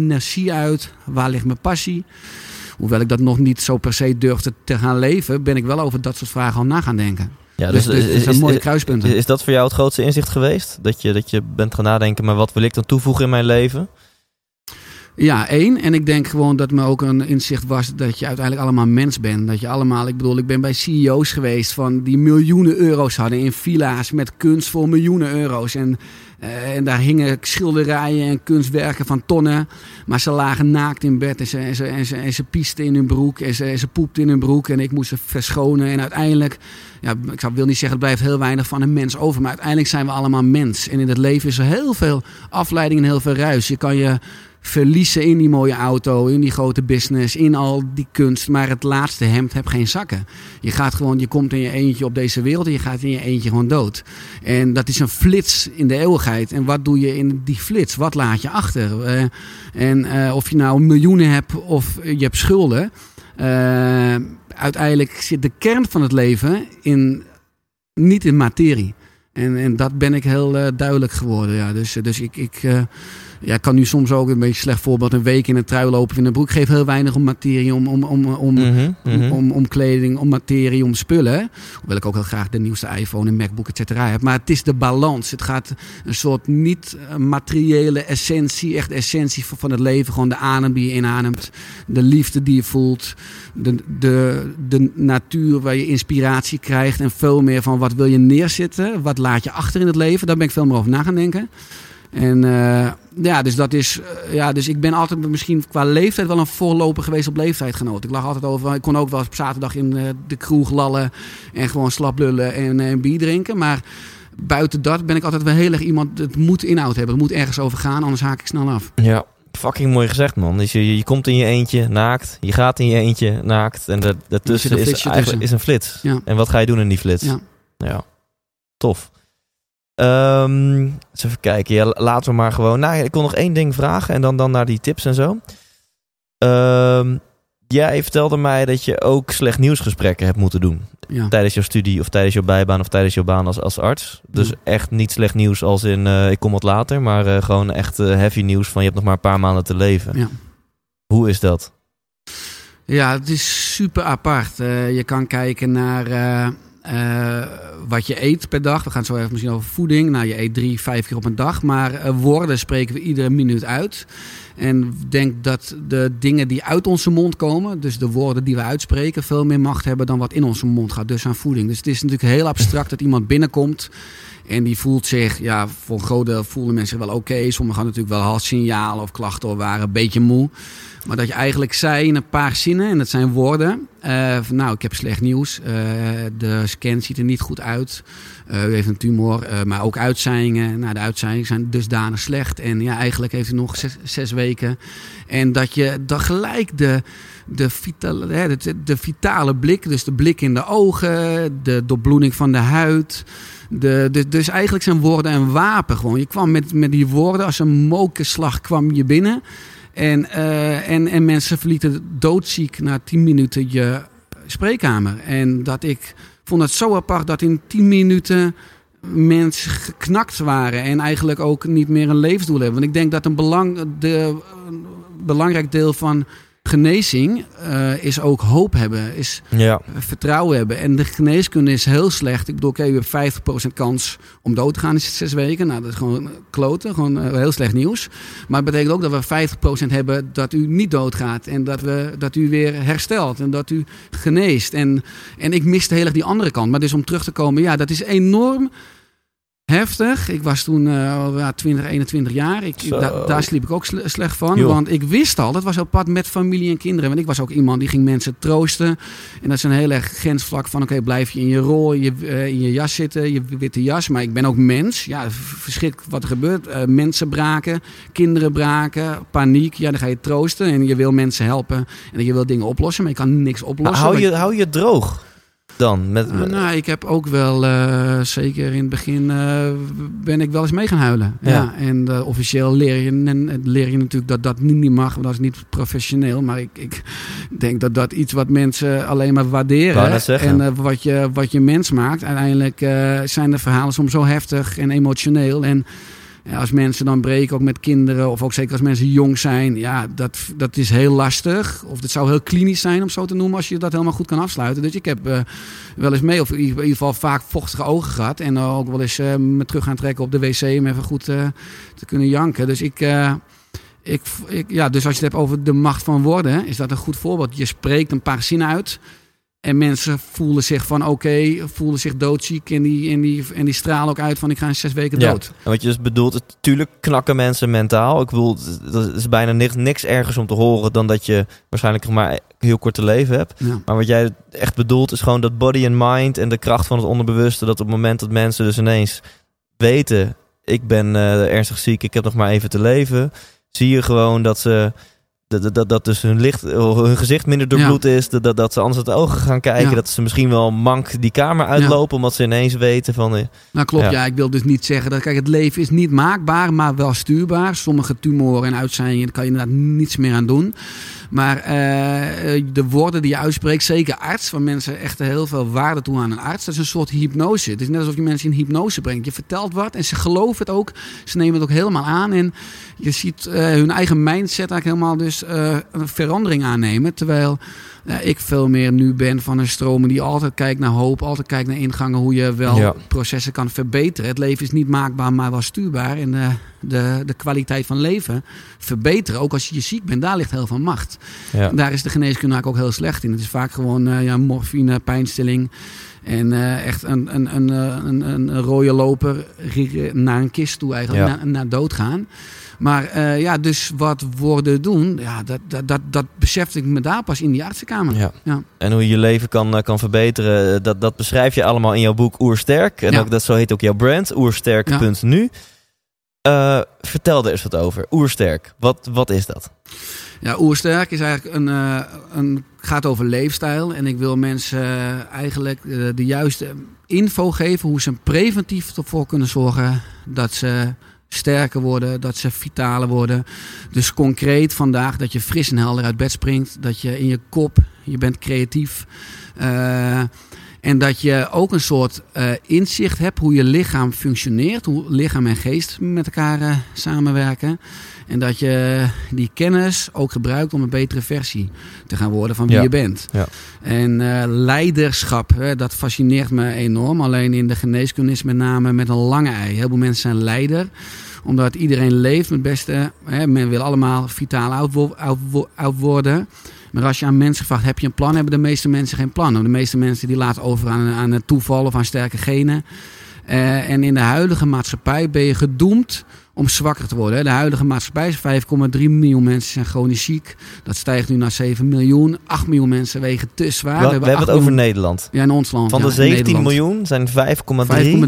energie uit? Waar ligt mijn passie? Hoewel ik dat nog niet zo per se durfde te gaan leven, ben ik wel over dat soort vragen al na gaan denken. Ja, dus, dus, dus is, een mooie kruispunt. Is, is dat voor jou het grootste inzicht geweest? Dat je, dat je bent gaan nadenken, maar wat wil ik dan toevoegen in mijn leven? Ja, één. En ik denk gewoon dat me ook een inzicht was dat je uiteindelijk allemaal mens bent. Dat je allemaal, ik bedoel, ik ben bij CEO's geweest van die miljoenen euro's hadden in villa's met kunst voor miljoenen euro's. En, uh, en daar hingen schilderijen en kunstwerken van tonnen. Maar ze lagen naakt in bed en ze, en ze, en ze, en ze piesten in hun broek en ze, ze poepten in hun broek. En ik moest ze verschonen. En uiteindelijk, ja, ik wil niet zeggen, het blijft heel weinig van een mens over. Maar uiteindelijk zijn we allemaal mens. En in het leven is er heel veel afleiding en heel veel ruis. Je kan je verliezen in die mooie auto, in die grote business, in al die kunst. Maar het laatste hemd heb geen zakken. Je gaat gewoon, je komt in je eentje op deze wereld en je gaat in je eentje gewoon dood. En dat is een flits in de eeuwigheid. En wat doe je in die flits? Wat laat je achter? Uh, en uh, of je nou miljoenen hebt of je hebt schulden. Uh, uiteindelijk zit de kern van het leven in, niet in materie. En, en dat ben ik heel duidelijk geworden. Ja. Dus, dus ik, ik, ja, kan nu soms ook een beetje slecht voorbeeld een week in een trui lopen in een broek. geef heel weinig om materie, om, om, om, om, mm -hmm, mm -hmm. om, om, kleding, om materie, om spullen. Hoewel ik ook heel graag de nieuwste iPhone en MacBook et cetera heb. Maar het is de balans. Het gaat een soort niet materiële essentie, echt essentie van het leven. Gewoon de adem die je inademt, de liefde die je voelt, de, de, de natuur waar je inspiratie krijgt. En veel meer van wat wil je neerzetten, wat laat je achter in het leven. Daar ben ik veel meer over na gaan denken. En uh, ja, dus dat is. Uh, ja, dus ik ben altijd misschien qua leeftijd wel een voorloper geweest op leeftijdgenoot. Ik lag altijd over. Ik kon ook wel eens op zaterdag in uh, de kroeg lallen en gewoon slap lullen en, en bier drinken. Maar buiten dat ben ik altijd wel heel erg iemand. Het moet inhoud hebben. Het moet ergens over gaan, anders haak ik snel af. Ja. Fucking mooi gezegd, man. Dus je, je komt in je eentje naakt, je gaat in je eentje naakt en dat, daartussen is eigenlijk tussen. is een flits. Ja. En wat ga je doen in die flits? Ja. ja. Tof. Um, eens even kijken. Ja, laten we maar gewoon. Nou, ik kon nog één ding vragen en dan, dan naar die tips en zo. Um, jij vertelde mij dat je ook slecht nieuwsgesprekken hebt moeten doen. Ja. Tijdens jouw studie of tijdens jouw bijbaan of tijdens jouw baan als, als arts. Dus Ja. echt niet slecht nieuws als in uh, ik kom wat later. Maar uh, gewoon echt uh, heavy nieuws van je hebt nog maar een paar maanden te leven. Ja. Hoe is dat? Ja, het is super apart. Je kan kijken naar wat je eet per dag. We gaan zo even misschien over voeding. Nou, je eet drie, vijf keer op een dag. Maar uh, woorden spreken we iedere minuut uit. En denk dat de dingen die uit onze mond komen, dus de woorden die we uitspreken, veel meer macht hebben dan wat in onze mond gaat. Dus aan voeding. Dus het is natuurlijk heel abstract dat iemand binnenkomt. En die voelt zich, ja, voor een groot voelen mensen wel oké. Sommigen hadden natuurlijk wel signalen of klachten of waren een beetje moe. Maar dat je eigenlijk zei in een paar zinnen, en dat zijn woorden. Van, nou, ik heb slecht nieuws. Uh, de scan ziet er niet goed uit. Uh, u heeft een tumor, maar ook uitzaaiingen. Nou, de uitzaaiingen zijn dusdanig slecht. En ja, eigenlijk heeft u nog zes, weken. En dat je dan gelijk de, vitale, de, vitale blik, dus de blik in de ogen, de doorbloeding van de huid. De, dus eigenlijk zijn woorden een wapen gewoon. Je kwam met, met die woorden als een mokerslag kwam je binnen. En, uh, en, en mensen verlieten doodziek na tien minuten je spreekkamer. En dat ik vond het zo apart dat in tien minuten mensen geknakt waren. En eigenlijk ook niet meer een levensdoel hebben. Want ik denk dat een, belang, de, een belangrijk deel van genezing uh, is ook hoop hebben, is ja. vertrouwen hebben. En de geneeskunde is heel slecht. Ik bedoel, oké, okay, u hebt 50% kans om dood te gaan in zes weken. Nou, dat is gewoon kloten, gewoon uh, heel slecht nieuws. Maar het betekent ook dat we 50% hebben dat u niet doodgaat. En dat, we, dat u weer herstelt en dat u geneest. En, en ik miste heel erg die andere kant. Maar dus om terug te komen, ja, dat is enorm heftig. Ik was toen uh, 20, 21 jaar. Ik, da, daar sliep ik ook sle slecht van. Jo. Want ik wist al, dat was op pad met familie en kinderen. Want ik was ook iemand die ging mensen troosten. En dat is een heel erg grensvlak van... oké, okay, blijf je in je rol, je, uh, in je jas zitten, je witte jas. Maar ik ben ook mens. Ja, verschrikkelijk wat er gebeurt. Uh, mensen braken, kinderen braken, paniek. Ja, dan ga je troosten en je wil mensen helpen. En je wil dingen oplossen, maar je kan niks oplossen. Hou je, hou je droog? Dan? Met, uh, nou, ik heb ook wel, uh, zeker in het begin, uh, ben ik wel eens mee gaan huilen. Ja. ja en officieel leer je, en, leer je natuurlijk dat dat niet mag, want dat is niet professioneel. Maar ik, ik denk dat dat iets wat mensen alleen maar waarderen. En wat, je, wat je mens maakt. Uiteindelijk zijn de verhalen soms zo heftig en emotioneel. En als mensen dan breken, ook met kinderen, of ook zeker als mensen jong zijn, ja, dat, dat is heel lastig. Of het zou heel klinisch zijn, om zo te noemen, als je dat helemaal goed kan afsluiten. Dus ik heb uh, wel eens mee, of in ieder geval vaak vochtige ogen gehad. En ook wel eens uh, me terug gaan trekken op de wc om even goed uh, te kunnen janken. Dus ik. ik, ik, ja, dus als je het hebt over de macht van woorden, is dat een goed voorbeeld. Je spreekt een paar zinnen uit. En mensen voelen zich van oké, okay, voelen zich doodziek en die, en, die, en die stralen ook uit van ik ga in zes weken dood. Ja, en wat je dus bedoelt, natuurlijk knakken mensen mentaal. Ik bedoel, dat is bijna niks, niks ergens om te horen dan dat je waarschijnlijk maar heel kort te leven hebt. Ja. Maar wat jij echt bedoelt is gewoon dat body and mind en de kracht van het onderbewuste. Dat op het moment dat mensen dus ineens weten, ik ben uh, ernstig ziek, ik heb nog maar even te leven zie je gewoon dat ze dat, dat, dat dus hun, licht, hun gezicht minder doorbloed is. Dat, dat, ze anders uit de ogen gaan kijken. Dat ze misschien wel mank die kamer uitlopen. Omdat ze ineens weten van... Uh, nou klopt, ja. Ik wil dus niet zeggen dat... Kijk, het leven is niet maakbaar, maar wel stuurbaar. Sommige tumoren en uitzaaiingen, daar kan je inderdaad niets meer aan doen. Maar uh, de woorden die je uitspreekt, zeker arts, waar mensen echt heel veel waarde toe aan een arts, dat is een soort hypnose. Het is net alsof je mensen in hypnose brengt. Je vertelt wat en ze geloven het ook. Ze nemen het ook helemaal aan. En je ziet uh, hun eigen mindset eigenlijk helemaal dus een verandering aannemen. Terwijl uh, ik veel meer nu ben van een stromen die altijd kijkt naar hoop, altijd kijkt naar ingangen, hoe je wel ja. processen kan verbeteren. Het leven is niet maakbaar, maar wel stuurbaar. En de, de, de kwaliteit van leven verbeteren, ook als je ziek bent, daar ligt heel veel macht. Ja. Daar is de geneeskunde ook heel slecht in. Het is vaak gewoon uh, ja, morfine, pijnstilling. En uh, echt een, een, een, een, een rode loper naar een kist toe eigenlijk, ja. naar, naar dood gaan. Maar uh, ja, dus wat woorden doen, ja, dat, dat, dat, dat besefte ik me daar pas in die artsenkamer. Ja. ja. En hoe je je leven kan, kan verbeteren, dat, dat beschrijf je allemaal in jouw boek Oersterk. En ook, dat zo heet ook jouw brand, oersterk.nu. Uh, vertel er eens wat over. Oersterk, wat, wat is dat? Ja, Oersterk is eigenlijk een, uh, een, gaat over leefstijl. En ik wil mensen eigenlijk de juiste info geven hoe ze preventief ervoor kunnen zorgen dat ze sterker worden, dat ze vitaler worden. Dus concreet vandaag dat je fris en helder uit bed springt, dat je in je kop, je bent creatief. Uh, en dat je ook een soort uh, inzicht hebt hoe je lichaam functioneert, hoe lichaam en geest met elkaar uh, samenwerken. En dat je die kennis ook gebruikt om een betere versie te gaan worden van wie ja. je bent. Ja. En uh, leiderschap, hè, dat fascineert me enorm. Alleen in de geneeskunde is met name met een lange ei. Heel veel mensen zijn leider omdat iedereen leeft met beste. Hè, men wil allemaal vitaal oud, oud, oud worden. Maar als je aan mensen vraagt, heb je een plan? Hebben de meeste mensen geen plan. De meeste mensen die laten over aan, aan het toeval of aan sterke genen. Uh, en in de huidige maatschappij ben je gedoemd om zwakker te worden. De huidige maatschappij is 5,3 miljoen mensen zijn chronisch ziek. Dat stijgt nu naar 7 miljoen. 8 miljoen mensen wegen te zwaar. We, we hebben, het over Nederland. Ja, in ons land. Van ja, de 17 miljoen zijn 5,3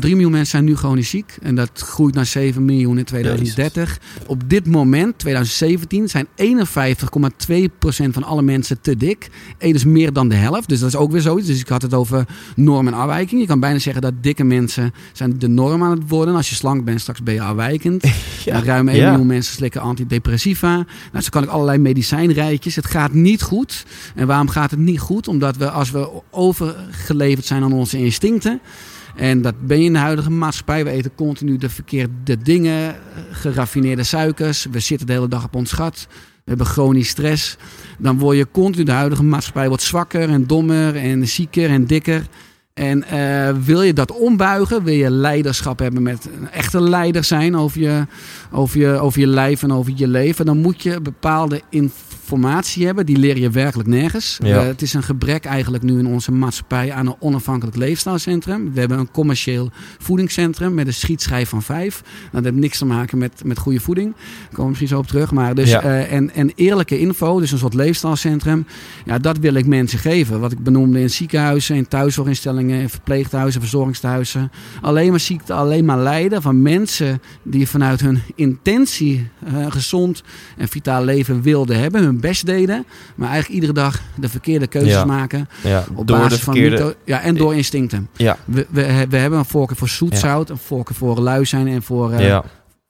miljoen mensen zijn nu chronisch ziek. En dat groeit naar 7 miljoen in 2030. Jezus. Op dit moment, 2017, zijn 51,2% van alle mensen te dik. Eén is meer dan de helft. Dus dat is ook weer zoiets. Dus ik had het over norm en afwijking. Je kan bijna zeggen dat dikke mensen zijn de norm aan het worden. Als je slank bent, straks ben je afwijkend. Ja. Nou, ruim 1 ja. miljoen mensen slikken antidepressiva. Nou, zo kan ik allerlei medicijnrijtjes. Het gaat niet goed. En waarom gaat het niet goed? Omdat we als we overgeleverd zijn aan onze instincten. En dat ben je in de huidige maatschappij. We eten continu de verkeerde dingen, geraffineerde suikers. We zitten de hele dag op ons gat. We hebben chronisch stress. Dan word je continu, de huidige maatschappij wordt zwakker en dommer en zieker en dikker. En uh, wil je dat ombuigen, wil je leiderschap hebben met een echte leider zijn over je, over, je, over je lijf en over je leven, dan moet je bepaalde informatie hebben. Die leer je werkelijk nergens. Ja. Uh, het is een gebrek eigenlijk nu in onze maatschappij aan een onafhankelijk leefstijlcentrum. We hebben een commercieel voedingscentrum met een schietschijf van vijf. Nou, dat heeft niks te maken met, met goede voeding. Daar komen we misschien zo op terug. Maar dus, Ja. uh, en, en eerlijke info, dus een soort leefstijlcentrum. Ja, dat wil ik mensen geven. Wat ik benoemde in ziekenhuizen, in thuiszorginstellingen, in verpleeghuizen, verzorgingstehuizen. Alleen maar ziekte, alleen maar lijden van mensen die vanuit hun intentie uh, gezond en vitaal leven wilden hebben. Hun best deden. Maar eigenlijk iedere dag de verkeerde keuzes Ja. maken. Ja, Op door basis van mytho- ja, en door instincten. Ja, We, we, we hebben een voorkeur voor zoet Ja. zout, een voorkeur voor lui zijn en voor, uh, ja.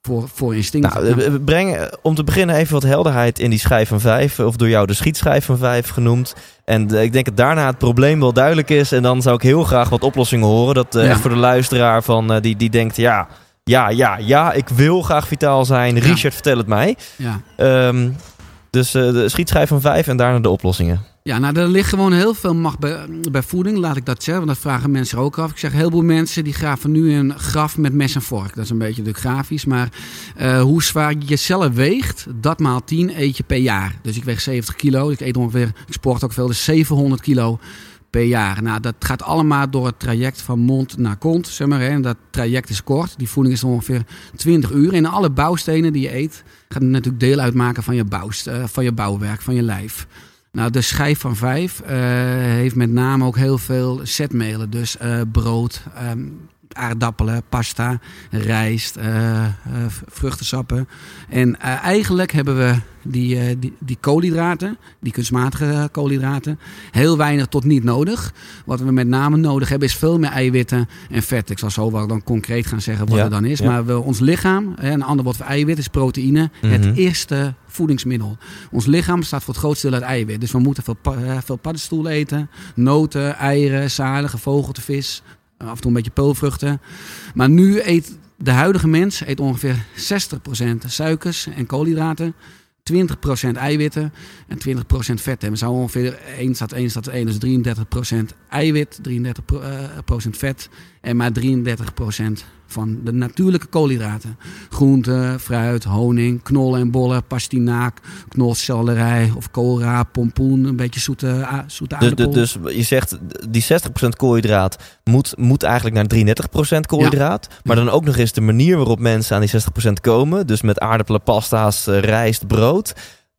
voor, voor instincten. Nou, we brengen om te beginnen even wat helderheid in die schijf van vijf. Of door jou de schietschijf van vijf genoemd. En eh, ik denk dat daarna het probleem wel duidelijk is. En dan zou ik heel graag wat oplossingen horen. Dat eh, echt voor de luisteraar van, eh, die, die denkt... Ja, ja, ja, ja, ik wil graag vitaal zijn. Ja. Richard, vertel het mij. ja. Ehm, dus eh, de schietschijf van vijf en daarna de oplossingen. Ja, nou, er ligt gewoon heel veel macht bij, voeding, laat ik dat zeggen. Want dat vragen mensen ook af. Ik zeg, heel veel mensen die graven nu een graf met mes en vork. Dat is een beetje de grafisch. Maar uh, hoe zwaar je jezelf weegt, dat maal 10 eet je per jaar. Dus ik weeg 70 kilo. Ik eet ongeveer, ik sport ook veel, dus 700 kilo per jaar. Nou, dat gaat allemaal door het traject van mond naar kont, zeg maar. Hè. Dat traject is kort. Die voeding is ongeveer 20 uur. En alle bouwstenen die je eet, gaat natuurlijk deel uitmaken van je, bouwst, uh, van je bouwwerk, van je lijf. Nou, de schijf van vijf uh, heeft met name ook heel veel zetmelen. Dus uh, brood, um, aardappelen, pasta, rijst, uh, vruchtensappen. En eigenlijk hebben we die, die, die koolhydraten, die kunstmatige koolhydraten, heel weinig tot niet nodig. Wat we met name nodig hebben is veel meer eiwitten en vet. Ik zal zo wel dan concreet gaan zeggen wat ja, er dan is. Maar we, ons lichaam, een ander woord voor eiwit is proteïne, het mhm. eerste voedingsmiddel. Ons lichaam bestaat voor het grootste deel uit eiwit. Dus we moeten veel, veel paddenstoelen eten, noten, eieren, zaden, gevogelte, vis, af en toe een beetje peulvruchten. Maar nu eet de huidige mens eet ongeveer 60% suikers en koolhydraten. 20% eiwitten en 20% vet. En we zouden ongeveer 1 staat 1 staat 1, dus 33% eiwit, 33% vet en maar 33% van de natuurlijke koolhydraten. Groenten, fruit, honing, knollen en bollen, pastinaak, knolselderij of koolraap, pompoen, een beetje zoete, zoete dus, aardappel. Dus, dus je zegt die 60% koolhydraat moet, moet eigenlijk naar 33% koolhydraat. Maar dan ook nog eens de manier waarop mensen aan die 60% komen. Dus met aardappelen, pasta's, eh, rijst, brood.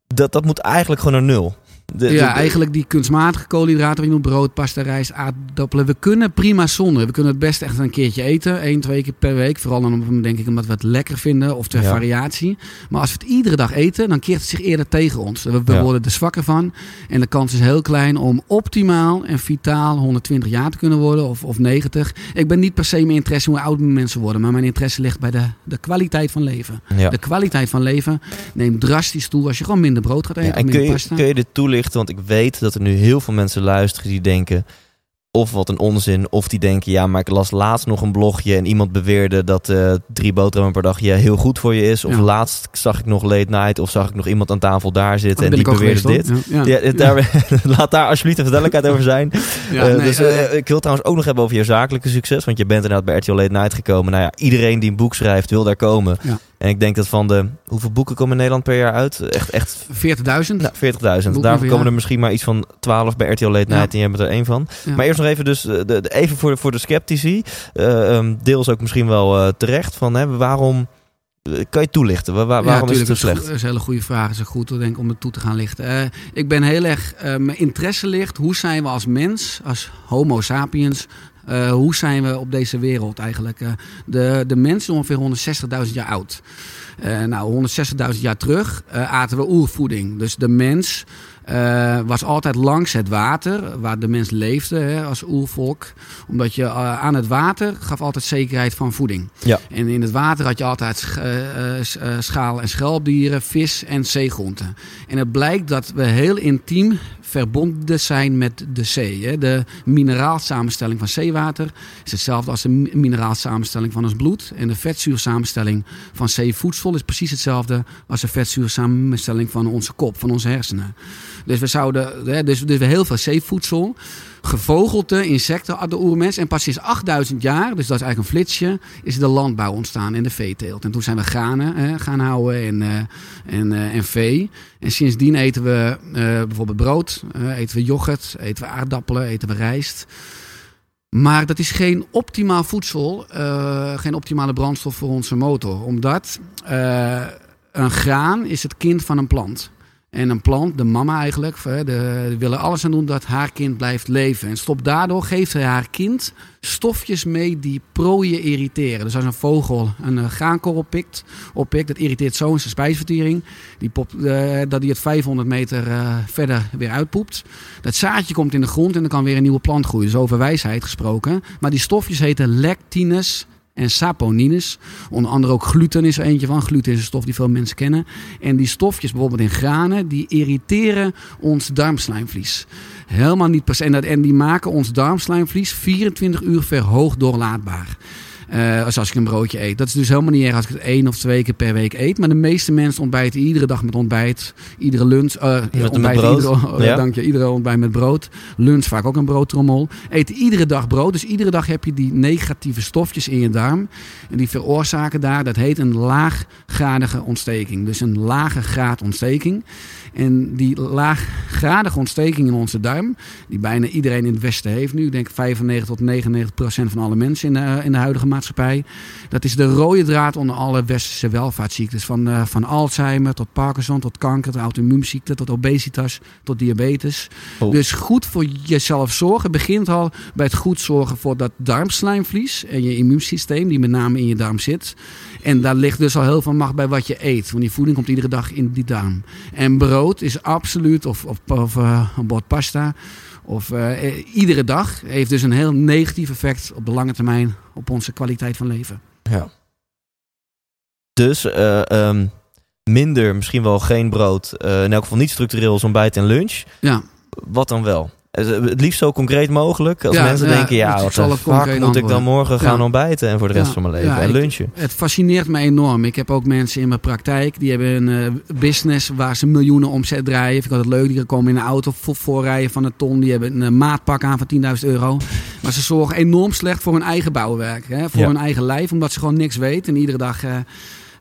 Dat, dat moet eigenlijk gewoon naar nul ja, eigenlijk die kunstmatige koolhydraten. Je brood, pasta, rijst, aardappelen. We kunnen prima zonder. We kunnen het best echt een keertje eten. Eén, twee keer per week. Vooral dan denk ik omdat we het lekker vinden. Of ter variatie. Maar als we het iedere dag eten, dan keert het zich eerder tegen ons. We, worden er zwakker van. En de kans is heel klein om optimaal en vitaal 120 jaar te kunnen worden. Of, of 90. Ik ben niet per se mijn interesse hoe oud mensen worden. Maar mijn interesse ligt bij de, de kwaliteit van leven. De kwaliteit van leven neemt drastisch toe als je gewoon minder brood gaat eten. en kun je, kun je dit toelichten? Want ik weet dat er nu heel veel mensen luisteren die denken of wat een onzin. Of die denken, ja, maar ik las laatst nog een blogje en iemand beweerde dat uh, drie boterhammen per dag ja, heel goed voor je is. Of laatst zag ik nog late night of zag ik nog iemand aan tafel daar zitten oh, en die beweerde dit. Ja. ja. daar, laat daar alsjeblieft even duidelijkheid over zijn. Uh, nee, dus uh, ik wil trouwens ook nog hebben over je zakelijke succes. Want je bent inderdaad bij RTL Late Night gekomen. Nou ja, iedereen die een boek schrijft wil daar komen. En ik denk dat van de... Hoeveel boeken komen in Nederland per jaar uit? Echt, echt... 40.000. Nou, 40.000. Daarvoor komen er misschien maar iets van 12 bij RTL Late Night. En jij bent er één van. Maar eerst nog even dus... De, de, even voor de, voor de sceptici. Uh, um, deels ook misschien wel uh, terecht. Van, hè, waarom... Kan je toelichten? Waar, waarom is het zo slecht? Dat is een hele goede vraag. Het is goed denk ik, om het toe te gaan lichten. Uh, ik ben heel erg... mijn interesse ligt... Hoe zijn we als mens, als homo sapiens... Uh, hoe zijn we op deze wereld eigenlijk? Uh, de, de mens is ongeveer 160.000 jaar oud. Uh, nou, 160.000 jaar terug aten we oervoeding. Dus de mens uh, was altijd langs het water, waar de mens leefde hè, als oervolk. Omdat je uh, aan het water gaf altijd zekerheid van voeding. Ja. En in het water had je altijd uh, schaal- en schelpdieren, vis en zeegroenten. En het blijkt dat we heel intiem verbonden zijn met de zee. Hè. De mineraalsamenstelling van zeewater is hetzelfde als de mineraalsamenstelling van ons bloed. En de vetzuursamenstelling van zeevoedsel is precies hetzelfde als de vetzuursamenstelling van onze kop, van onze hersenen. Dus we zouden, hè, dus, dus we heel veel zeevoedsel, gevogelte, insecten hadden de oermens. En pas sinds 8000 jaar, dus dat is eigenlijk een flitsje, is de landbouw ontstaan en de veeteelt. En toen zijn we granen hè, gaan houden en, uh, en, uh, en vee. En sindsdien eten we uh, bijvoorbeeld brood, eten we yoghurt, eten we aardappelen, eten we rijst. Maar dat is geen optimaal voedsel, geen optimale brandstof voor onze motor. Omdat een graan is het kind van een plant. En een plant, de mama eigenlijk, de, willen alles aan doen dat haar kind blijft leven. En stop daardoor geeft hij haar kind stofjes mee die prooien irriteren. Dus als een vogel een uh, graankorrel pikt, oppikt, dat irriteert zo in zijn spijsvertering. Die uh, dat hij het 500 meter uh, verder weer uitpoept. Dat zaadje komt in de grond en dan kan weer een nieuwe plant groeien. Dus over wijsheid gesproken. Maar die stofjes heten lectines en saponines. Onder andere ook gluten is er eentje van. Gluten is een stof die veel mensen kennen. En die stofjes, bijvoorbeeld in granen, die irriteren ons darmslijmvlies. Helemaal niet per se. En die maken ons darmslijmvlies 24 uur verhoogd doorlaatbaar. Uh, als ik een broodje eet. Dat is dus helemaal niet erg als ik het één of twee keer per week eet. Maar de meeste mensen ontbijten iedere dag met ontbijt. Iedere lunch. Uh, met ontbijt, brood. Iedere, ja. dank je. Iedere ontbijt met brood. Lunch vaak ook een broodtrommel. Eten iedere dag brood. Dus iedere dag heb je die negatieve stofjes in je darm. En die veroorzaken daar, dat heet een laaggradige ontsteking. Dus een lage graad ontsteking. En die laaggradige ontsteking in onze darm, die bijna iedereen in het Westen heeft nu, ik denk 95 tot 99 procent van alle mensen in de, in de huidige maatschappij. Dat is de rode draad onder alle westerse welvaartsziektes. Van, uh, van Alzheimer tot Parkinson, tot kanker, tot auto-immuunziekte, tot obesitas, tot diabetes. Oh. Dus goed voor jezelf zorgen begint al bij het goed zorgen voor dat darmslijmvlies en je immuunsysteem, die met name in je darm zit. En daar ligt dus al heel veel macht bij wat je eet. Want die voeding komt iedere dag in die darm. En brood is absoluut, of, of, of uh, een bord pasta, of uh, iedere dag heeft dus een heel negatief effect op de lange termijn op onze kwaliteit van leven. Ja. Dus uh, um, minder, misschien wel geen brood, in elk geval niet structureel ontbijt en lunch. Ja. Wat dan wel? Het liefst zo concreet mogelijk. Als mensen denken, ja, wat de fuck moet ik dan morgen gaan ontbijten en voor de rest van mijn leven en lunchen. het fascineert me enorm. Ik heb ook mensen in mijn praktijk, die hebben een uh, business waar ze miljoenen omzet draaien. Ik had het leuk, die komen in een auto voorrijden van een ton. Die hebben een maatpak aan van 10.000 euro. Maar ze zorgen enorm slecht voor hun eigen bouwwerk. Hè, voor hun eigen lijf, omdat ze gewoon niks weten. En iedere dag... Uh,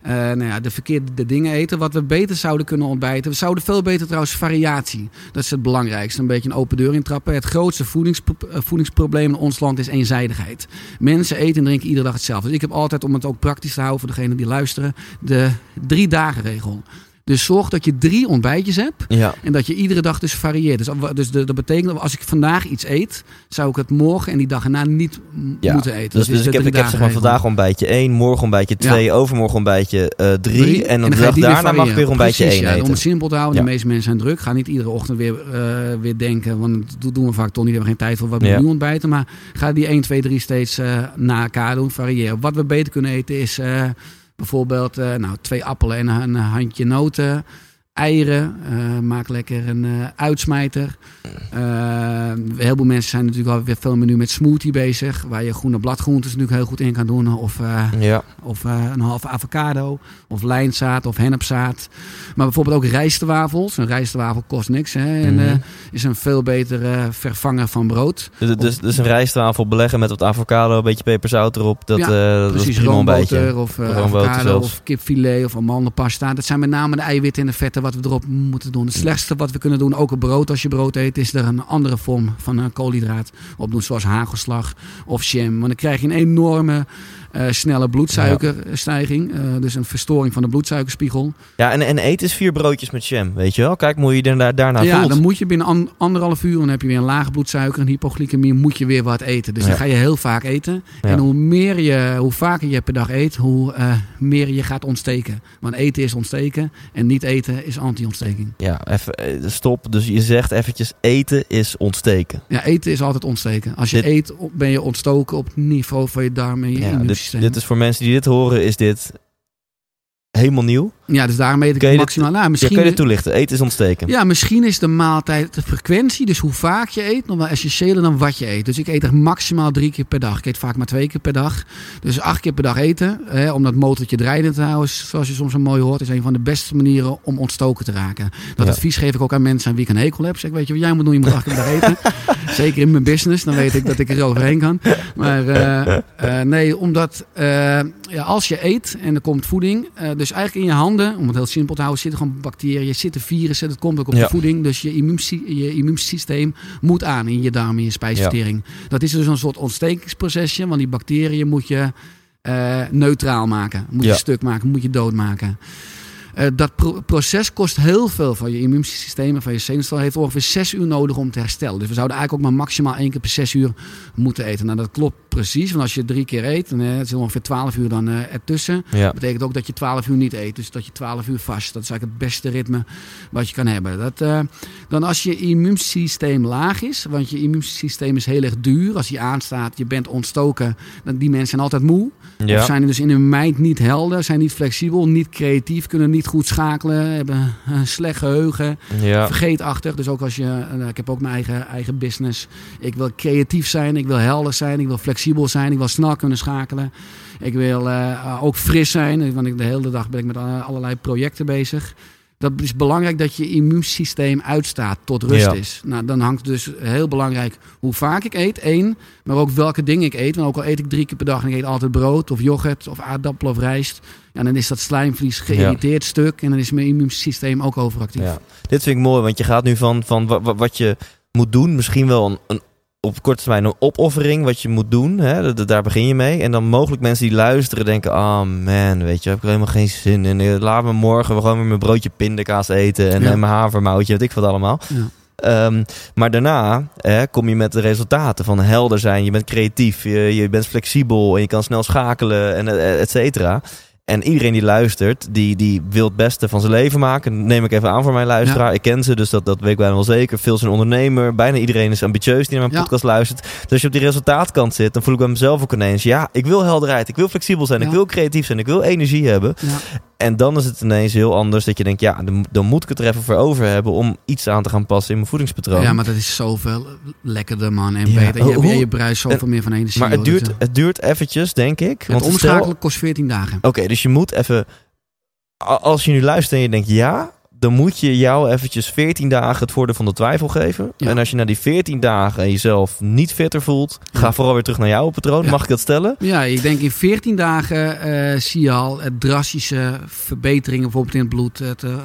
uh, nou ja, de verkeerde dingen eten. Wat we beter zouden kunnen ontbijten. We zouden veel beter trouwens variatie. Dat is het belangrijkste. Een beetje een open deur intrappen. Het grootste voedingspro eh, voedingsprobleem in ons land is eenzijdigheid. Mensen eten en drinken iedere dag hetzelfde. Dus ik heb altijd, om het ook praktisch te houden voor degenen die luisteren, de drie dagen regel. Dus zorg dat je drie ontbijtjes hebt. Ja. En dat je iedere dag dus varieert. Dus, dus dat betekent dat als ik vandaag iets eet, zou ik het morgen en die dag erna niet ja. moeten eten. Dus, dus ik heb, ik heb zeg maar vandaag ontbijtje 1, morgen ontbijtje 2, ja. overmorgen ontbijtje 3. Uh, drie, en, en de dag daarna mag ik weer ontbijtje 1 eten. Om het simpel te houden, de meeste mensen zijn druk. Ga niet iedere ochtend weer, uh, weer denken, want dat doen we vaak toch niet. We hebben geen tijd voor wat we nu ontbijten. Maar ga die 1, 2, 3 steeds uh, na elkaar doen, variëren. Wat we beter kunnen eten is Bijvoorbeeld uh, nou, twee appelen en een handje noten. Eieren. Uh, maak lekker een uh, uitsmijter. heel veel mensen zijn natuurlijk alweer veel meer nu met smoothie bezig. Waar je groene bladgroenten natuurlijk heel goed in kan doen. Of, ja. of een halve avocado. Of lijnzaad of hennepzaad. Maar bijvoorbeeld ook rijstwafels. Een rijstwafel kost niks. Hè, en mm -hmm. is een veel betere vervanger van brood. Dus, dus, dus, een rijstwafel beleggen met wat avocado. Een beetje peperzout erop. Dat, ja, dat precies, is prima een beetje. Of avocado of kipfilet of amandelpasta. Dat zijn met name de eiwitten en de vetten wat we erop moeten doen. Het slechtste wat we kunnen doen, ook op brood als je brood eet, is er een andere vorm van een koolhydraat op doen. Zoals hagelslag of jam. Want dan krijg je een enorme uh, snelle bloedsuikerstijging. Uh, dus een verstoring van de bloedsuikerspiegel. Ja, en, en eet eens vier broodjes met jam, weet je wel? Kijk hoe je er daarna ja, voelt. dan moet je binnen an, anderhalf uur, dan heb je weer een lage bloedsuiker, een hypoglycemie, moet je weer wat eten. Dus ja. dan ga je heel vaak eten. Ja. En hoe meer je, hoe vaker je per dag eet, hoe uh, meer je gaat ontsteken. Want eten is ontsteken en niet eten is anti-ontsteking. Ja, even stop. Dus je zegt eventjes, eten is ontsteken. Ja, eten is altijd ontsteken. Als je dit... eet, ben je ontstoken op het niveau van je darm en je ja, dit, dit is voor mensen die dit horen, is dit helemaal nieuw. Ja, dus daarom eet ik kun maximaal. Dit, nou, misschien, ja, kun je dit toelichten? Eten is ontsteken. Ja, misschien is de maaltijd de frequentie, dus hoe vaak je eet, nog wel essentiëler dan wat je eet. Dus ik eet er maximaal drie keer per dag. Ik eet vaak maar twee keer per dag. Dus acht keer per dag eten, hè, om dat motortje draaiende te houden, zoals je soms zo mooi hoort, is een van de beste manieren om ontstoken te raken. Dat ja. advies geef ik ook aan mensen aan wie ik een hekel heb. Zeg, weet je wat jij moet doen? Je moet acht keer per dag eten. Zeker in mijn business, dan weet ik dat ik er overheen kan. Maar uh, uh, nee, omdat uh, ja, als je eet en er komt voeding, dus eigenlijk in je handen, om het heel simpel te houden, zitten gewoon bacteriën, zitten virussen. Dat komt ook op ja. de voeding. Dus je, immuunsysteem, je immuunsysteem moet aan in je darmen, in je spijsvertering. Ja. Dat is dus een soort ontstekingsprocesje, want die bacteriën moet je uh, neutraal maken. Moet je stuk maken, moet je doodmaken. Uh, dat pro proces kost heel veel van je immuunsysteem en van je zenuwstel. heeft ongeveer zes uur nodig om te herstellen. Dus we zouden eigenlijk ook maar maximaal één keer per zes uur moeten eten. Nou, dat klopt precies. Want als je drie keer eet, dan uh, het is ongeveer twaalf uur dan uh, ertussen. Ja. Dat betekent ook dat je twaalf uur niet eet. Dus dat je twaalf uur vast. Dat is eigenlijk het beste ritme wat je kan hebben. Dat, dan als je immuunsysteem laag is, want je immuunsysteem is heel erg duur. Als die aanstaat, je bent ontstoken, dan die mensen zijn altijd moe. Ja. Of zijn dus in hun mind niet helder, zijn niet flexibel, niet creatief, kunnen niet goed schakelen, hebben een slecht geheugen, ja. vergeetachtig. Dus ook als je, uh, ik heb ook mijn eigen, eigen business. Ik wil creatief zijn, ik wil helder zijn, ik wil flexibel zijn, ik wil snel kunnen schakelen. Ik wil uh, ook fris zijn, want ik de hele dag ben ik met allerlei projecten bezig. Dat is belangrijk dat je immuunsysteem uitstaat tot rust Ja. is. Nou, dan hangt dus heel belangrijk hoe vaak ik eet, één. Maar ook welke dingen ik eet. Want ook al eet ik drie keer per dag en ik eet altijd brood of yoghurt of aardappelen of rijst. Ja, dan is dat slijmvlies geïrriteerd stuk en dan is mijn immuunsysteem ook overactief. Ja. Dit vind ik mooi, want je gaat nu van, van wa- wa- wat je moet doen, misschien wel een, een op korte termijn een opoffering wat je moet doen. Hè? Da- Daar begin je mee. En dan mogelijk mensen die luisteren denken... Ah man, weet je, heb ik er helemaal geen zin in. Eh, Laat me morgen gewoon weer mijn broodje pindakaas eten. En, Ja. en mijn havermoutje, weet ik wat allemaal. Ja. Ehm, maar daarna hè, kom je met de resultaten van helder zijn. Je bent creatief, je, je bent flexibel en je kan snel schakelen en eh, et cetera. En iedereen die luistert, die, die wil het beste van zijn leven maken. Neem ik even aan voor mijn luisteraar. Ik ken ze, dus dat, dat weet ik bijna wel zeker. Veel zijn ondernemer. Bijna iedereen is ambitieus die naar mijn Ja. podcast luistert. Dus als je op die resultaatkant zit, dan voel ik bij mezelf ook ineens... ja, ik wil helderheid, ik wil flexibel zijn, Ja. ik wil creatief zijn, ik wil energie hebben. En dan is het ineens heel anders dat je denkt... ja, dan, dan moet ik het er even voor over hebben... om iets aan te gaan passen in mijn voedingspatroon. ja, maar dat is zoveel lekkerder, man. En beter. Je, Hoe- je, je bruist zoveel meer van energie. Maar het duurt, eh, het duurt eventjes, denk ik. het Want omschakelen kost 14 dagen. Oké, dus je moet even... Als je nu luistert en je denkt ja... dan moet je jou eventjes 14 dagen het voordeel van de twijfel geven. Ja. En als je na die 14 dagen jezelf niet fitter voelt... ga Ja. vooral weer terug naar jouw patroon. Ja. Mag ik dat stellen? Ja, ik denk in 14 dagen eh, zie je al eh, drastische verbeteringen. Bijvoorbeeld in het bloed, het uh,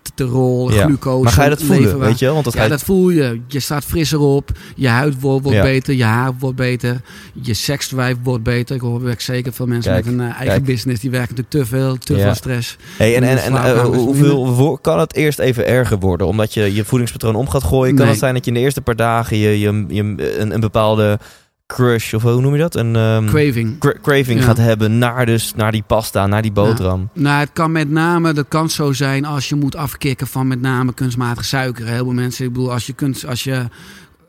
cholesterol, Ja. glucose. Maar ga je dat voelen, weet je wel? Want dat ga Ja, je... dat voel je. Je staat frisser op. Je huid wordt, wordt Ja. beter. Je haar wordt beter. Je seksdrive wordt beter. Ik hoor werk zeker veel mensen Kijk, met een eh, eigen kijk. business. Die werken natuurlijk te veel. Te Ja. veel stress. Hey, en en, en eh, dus hoeveel kan het eerst even erger worden? Omdat je je voedingspatroon om gaat gooien? Kan Nee. het zijn dat je in de eerste paar dagen... je, je, je een, een bepaalde crush, of hoe noem je dat? Een ehm, Craving. cra- craving Ja. gaat hebben naar, dus, naar die pasta, naar die boterham. Nou, het kan met name, dat kan zo zijn als je moet afkicken van met name kunstmatige suiker. Heel veel mensen, ik bedoel, als je kunt, als je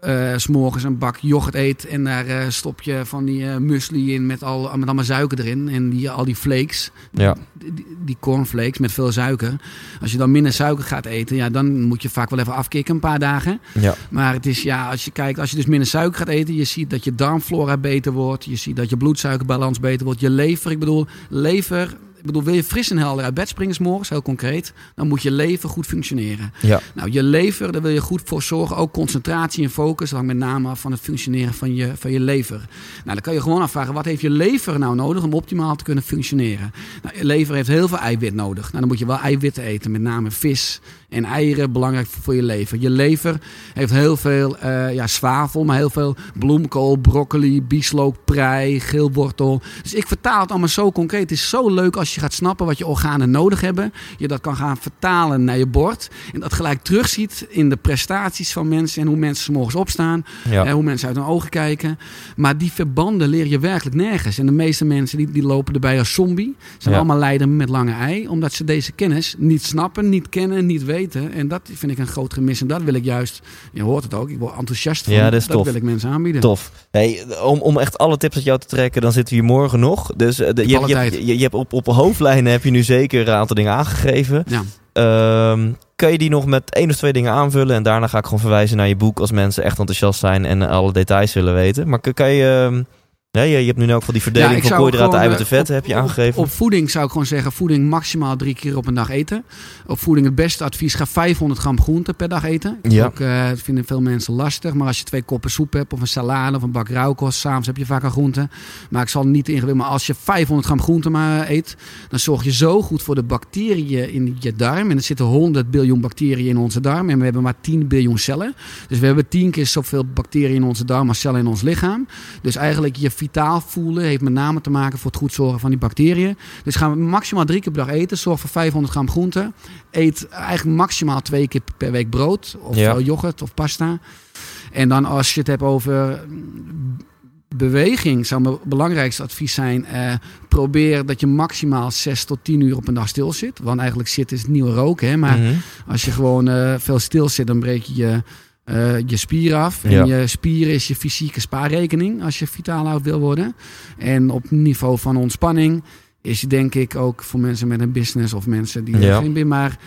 eh, s s'morgens een bak yoghurt eet en daar eh, stop je van die eh muesli in met, al, met allemaal suiker erin en die, al die flakes, Ja. die, die cornflakes met veel suiker. Als je dan minder suiker gaat eten, ja, dan moet je vaak wel even afkicken een paar dagen. Ja. Maar het is ja, als je kijkt, als je dus minder suiker gaat eten, je ziet dat je darmflora beter wordt. Je ziet dat je bloedsuikerbalans beter wordt. Je lever, ik bedoel, lever. Ik bedoel, wil je fris en helder uit bed springen morgens, heel concreet, dan moet je lever goed functioneren. Ja. Nou, je lever, daar wil je goed voor zorgen. Ook concentratie en focus, dat hangt met name af van het functioneren van je, van je lever. Nou, dan kan je gewoon afvragen, wat heeft je lever nou nodig om optimaal te kunnen functioneren? Nou, je lever heeft heel veel eiwit nodig. Nou, dan moet je wel eiwitten eten, met name vis en eieren, belangrijk voor, je lever. Je lever heeft heel veel eh, ja, zwavel, maar heel veel bloemkool, broccoli, bieslook, prei, geelwortel. Dus ik vertaal het allemaal zo concreet. Het is zo leuk als je gaat snappen wat je organen nodig hebben. Je dat kan gaan vertalen naar je bord. En dat gelijk terugziet in de prestaties van mensen en hoe mensen 's morgens opstaan. Ja. En hoe mensen uit hun ogen kijken. Maar die verbanden leer je werkelijk nergens. En de meeste mensen die, die lopen erbij als zombie. Zijn Ja. allemaal leider met lange ei. Omdat ze deze kennis niet snappen, niet kennen, niet weten. En dat vind ik een groot gemis. En dat wil ik juist, je hoort het ook, ik word enthousiast van. Ja, dat is tof. wil ik mensen aanbieden. Tof. Hey, om, om echt alle tips uit jou te trekken, dan zitten we hier morgen nog. Dus eh, de, je, je, je, je hebt op, op hoofdlijnen heb je nu zeker een aantal dingen aangegeven. Ja. Ehm, kan je die nog met één of twee dingen aanvullen? En daarna ga ik gewoon verwijzen naar je boek als mensen echt enthousiast zijn en alle details willen weten. Maar kan, kan je... ja, je, je hebt nu ook van die verdeling van koolhydraten, eiwitten, eh, vetten op- heb je aangegeven. Op, voeding zou ik gewoon zeggen, voeding maximaal drie keer op een dag eten. Op voeding het beste advies, ga 500 gram groente per dag eten. Ja. Ook, eh, dat vinden veel mensen lastig. Maar als je twee koppen soep hebt of een salade of een bak rauwkost, s'avonds heb je vaak al groente. Maar ik zal niet ingewikkeld, maar als je 500 gram groente maar eet, dan zorg je zo goed voor de bacteriën in je darm. En er zitten 100 biljoen bacteriën in onze darm en we hebben maar 10 biljoen cellen. Dus we hebben 10 keer zoveel bacteriën in onze darm als cellen in ons lichaam. Dus eigenlijk je vitaal voelen heeft met name te maken voor het goed zorgen van die bacteriën. Dus gaan we maximaal drie keer per dag eten. Zorg voor 500 gram groente. Eet eigenlijk maximaal twee keer per week brood. Of Ja. eh, yoghurt of pasta. En dan als je het hebt over mm, beweging, zou mijn belangrijkste advies zijn: eh, probeer dat je maximaal 6 tot 10 uur op een dag stil zit. Want eigenlijk zit is het nieuwe roken. Hè? Maar Mhm. als je gewoon eh, veel stil zit, dan breek je je, eh, je spier af. En Ja. je spieren is je fysieke spaarrekening als je vitaal oud wil worden. En op niveau van ontspanning is denk ik ook voor mensen met een business of mensen die Ja. er geen maar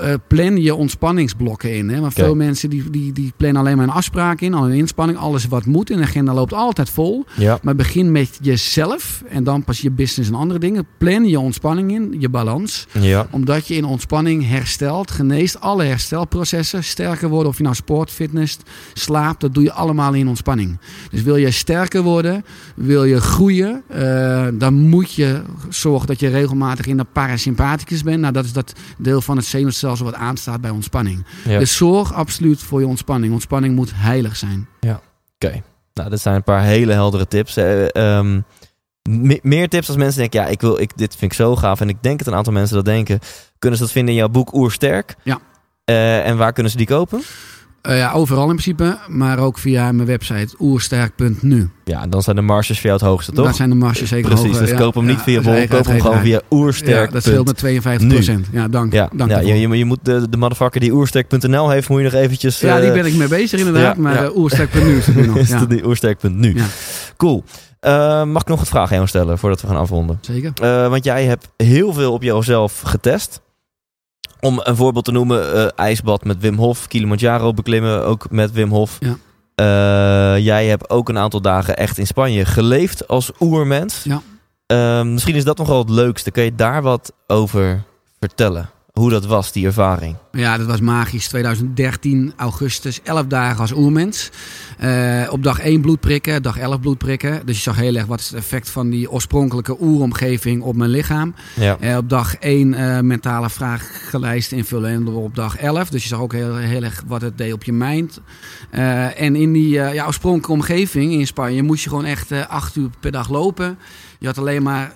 eh, plan je ontspanningsblokken in. Hè? Want veel mensen die, die, die plannen alleen maar een afspraak in, al een inspanning, alles wat moet. En de agenda loopt altijd vol. Ja, Maar begin met jezelf en dan pas je business en andere dingen. Plan je ontspanning in, je balans ja, omdat je in ontspanning herstelt, geneest. Alle herstelprocessen sterker worden. Of je nou sport, fitness, slaapt. Dat doe je allemaal in ontspanning. Dus wil je sterker worden, wil je groeien. eh, dan moet je zorgen dat je regelmatig in de parasympathicus bent. Nou, dat is dat deel van het zenuwstelsel wat aanstaat bij ontspanning. Ja. Dus zorg absoluut voor je ontspanning. Ontspanning moet heilig zijn. Oké. Nou, dat zijn een paar hele heldere tips. Eh, ehm, me- meer tips als mensen denken, ja, ik wil, ik, dit vind ik zo gaaf. En ik denk dat een aantal mensen dat denken. Kunnen ze dat vinden in jouw boek Oersterk? Ja. Eh, en waar kunnen ze die kopen? Eh, ja, overal in principe, maar ook via mijn website oersterk.nu. Ja, dan zijn de marges voor jou het hoogste, toch? Daar zijn de marges zeker Precies, hoger. dus Ja, koop hem niet via dat is Bol, koop hem gewoon via Oersterk. Ja, dat scheelt met 52 procent. Ja, dank. Ja, dank ja je, je, moet de, de motherfucker die oersterk.nl heeft, moet je nog eventjes... ja, die eh, ben ik mee bezig inderdaad, maar ja. oersterk.nu is het nu nog. is Ja, het die oersterk.nu. Cool. Eh, mag ik nog wat vragen aan jou stellen voordat we gaan afronden? zeker. Eh, want jij hebt heel veel op jezelf getest. Om een voorbeeld te noemen, eh, ijsbad met Wim Hof, Kilimanjaro beklimmen ook met Wim Hof. Ja. Eh, jij hebt ook een aantal dagen echt in Spanje geleefd als oermens. Ja. Eh, misschien is dat nog wel het leukste. Kun je daar wat over vertellen? Hoe dat was, die ervaring? Ja, dat was magisch. 2013, augustus, 11 dagen als oermens. Eh, op dag 1 bloed prikken, dag 11 bloed prikken. Dus je zag heel erg wat is het effect van die oorspronkelijke oeromgeving op mijn lichaam. Ja. Eh, op dag 1 eh, mentale vragenlijst invullen en op dag 11. Dus je zag ook heel, heel erg wat het deed op je mind. En in die ja, oorspronkelijke omgeving in Spanje moest je gewoon echt eh, acht uur per dag lopen. Je had alleen maar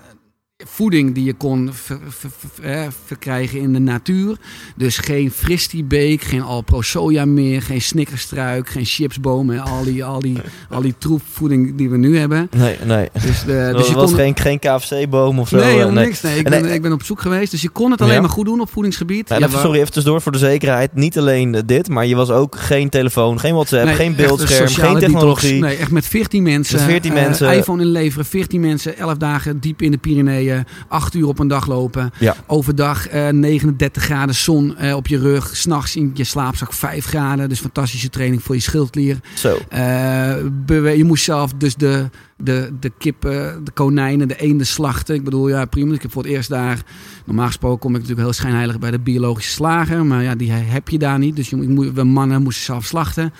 voeding die je kon ver- ver- ver- eh, verkrijgen in de natuur. Dus geen fristibeek, geen Alpro soja meer, geen snickerstruik, geen chipsbomen. Al die, al die, al die troepvoeding die we nu hebben. Nee, nee. Dus, de, Er dus je was kon, geen, geen KFC-boom of zo? Nee, eh, helemaal niks. Nee, ik, En ben, nee, ik ben op zoek geweest. Dus je kon het alleen Ja. maar goed doen op voedingsgebied. Ja, Ja, waar- sorry, even tussendoor voor de zekerheid. Niet alleen eh, dit, maar je was ook geen telefoon, geen WhatsApp, Nee, geen beeldscherm, geen detox. technologie. Nee, echt met 14 mensen. Met 14 eh, mensen. iPhone inleveren, 14 mensen, 11 dagen diep in de Pyreneeën. 8 uur op een dag lopen. Ja. Overdag eh, 39 graden zon eh, op je rug. S'nachts in je slaapzak 5 graden. Dus fantastische training voor je schildklier. Zo. Eh, je moest zelf dus de, de, de kippen, de konijnen, de eenden slachten. Ik bedoel, ja prima. Ik heb voor het eerst daar... Normaal gesproken kom ik natuurlijk heel schijnheilig bij de biologische slager. Maar ja, die heb je daar niet. Dus je, moet- moet- we mannen moesten zelf slachten.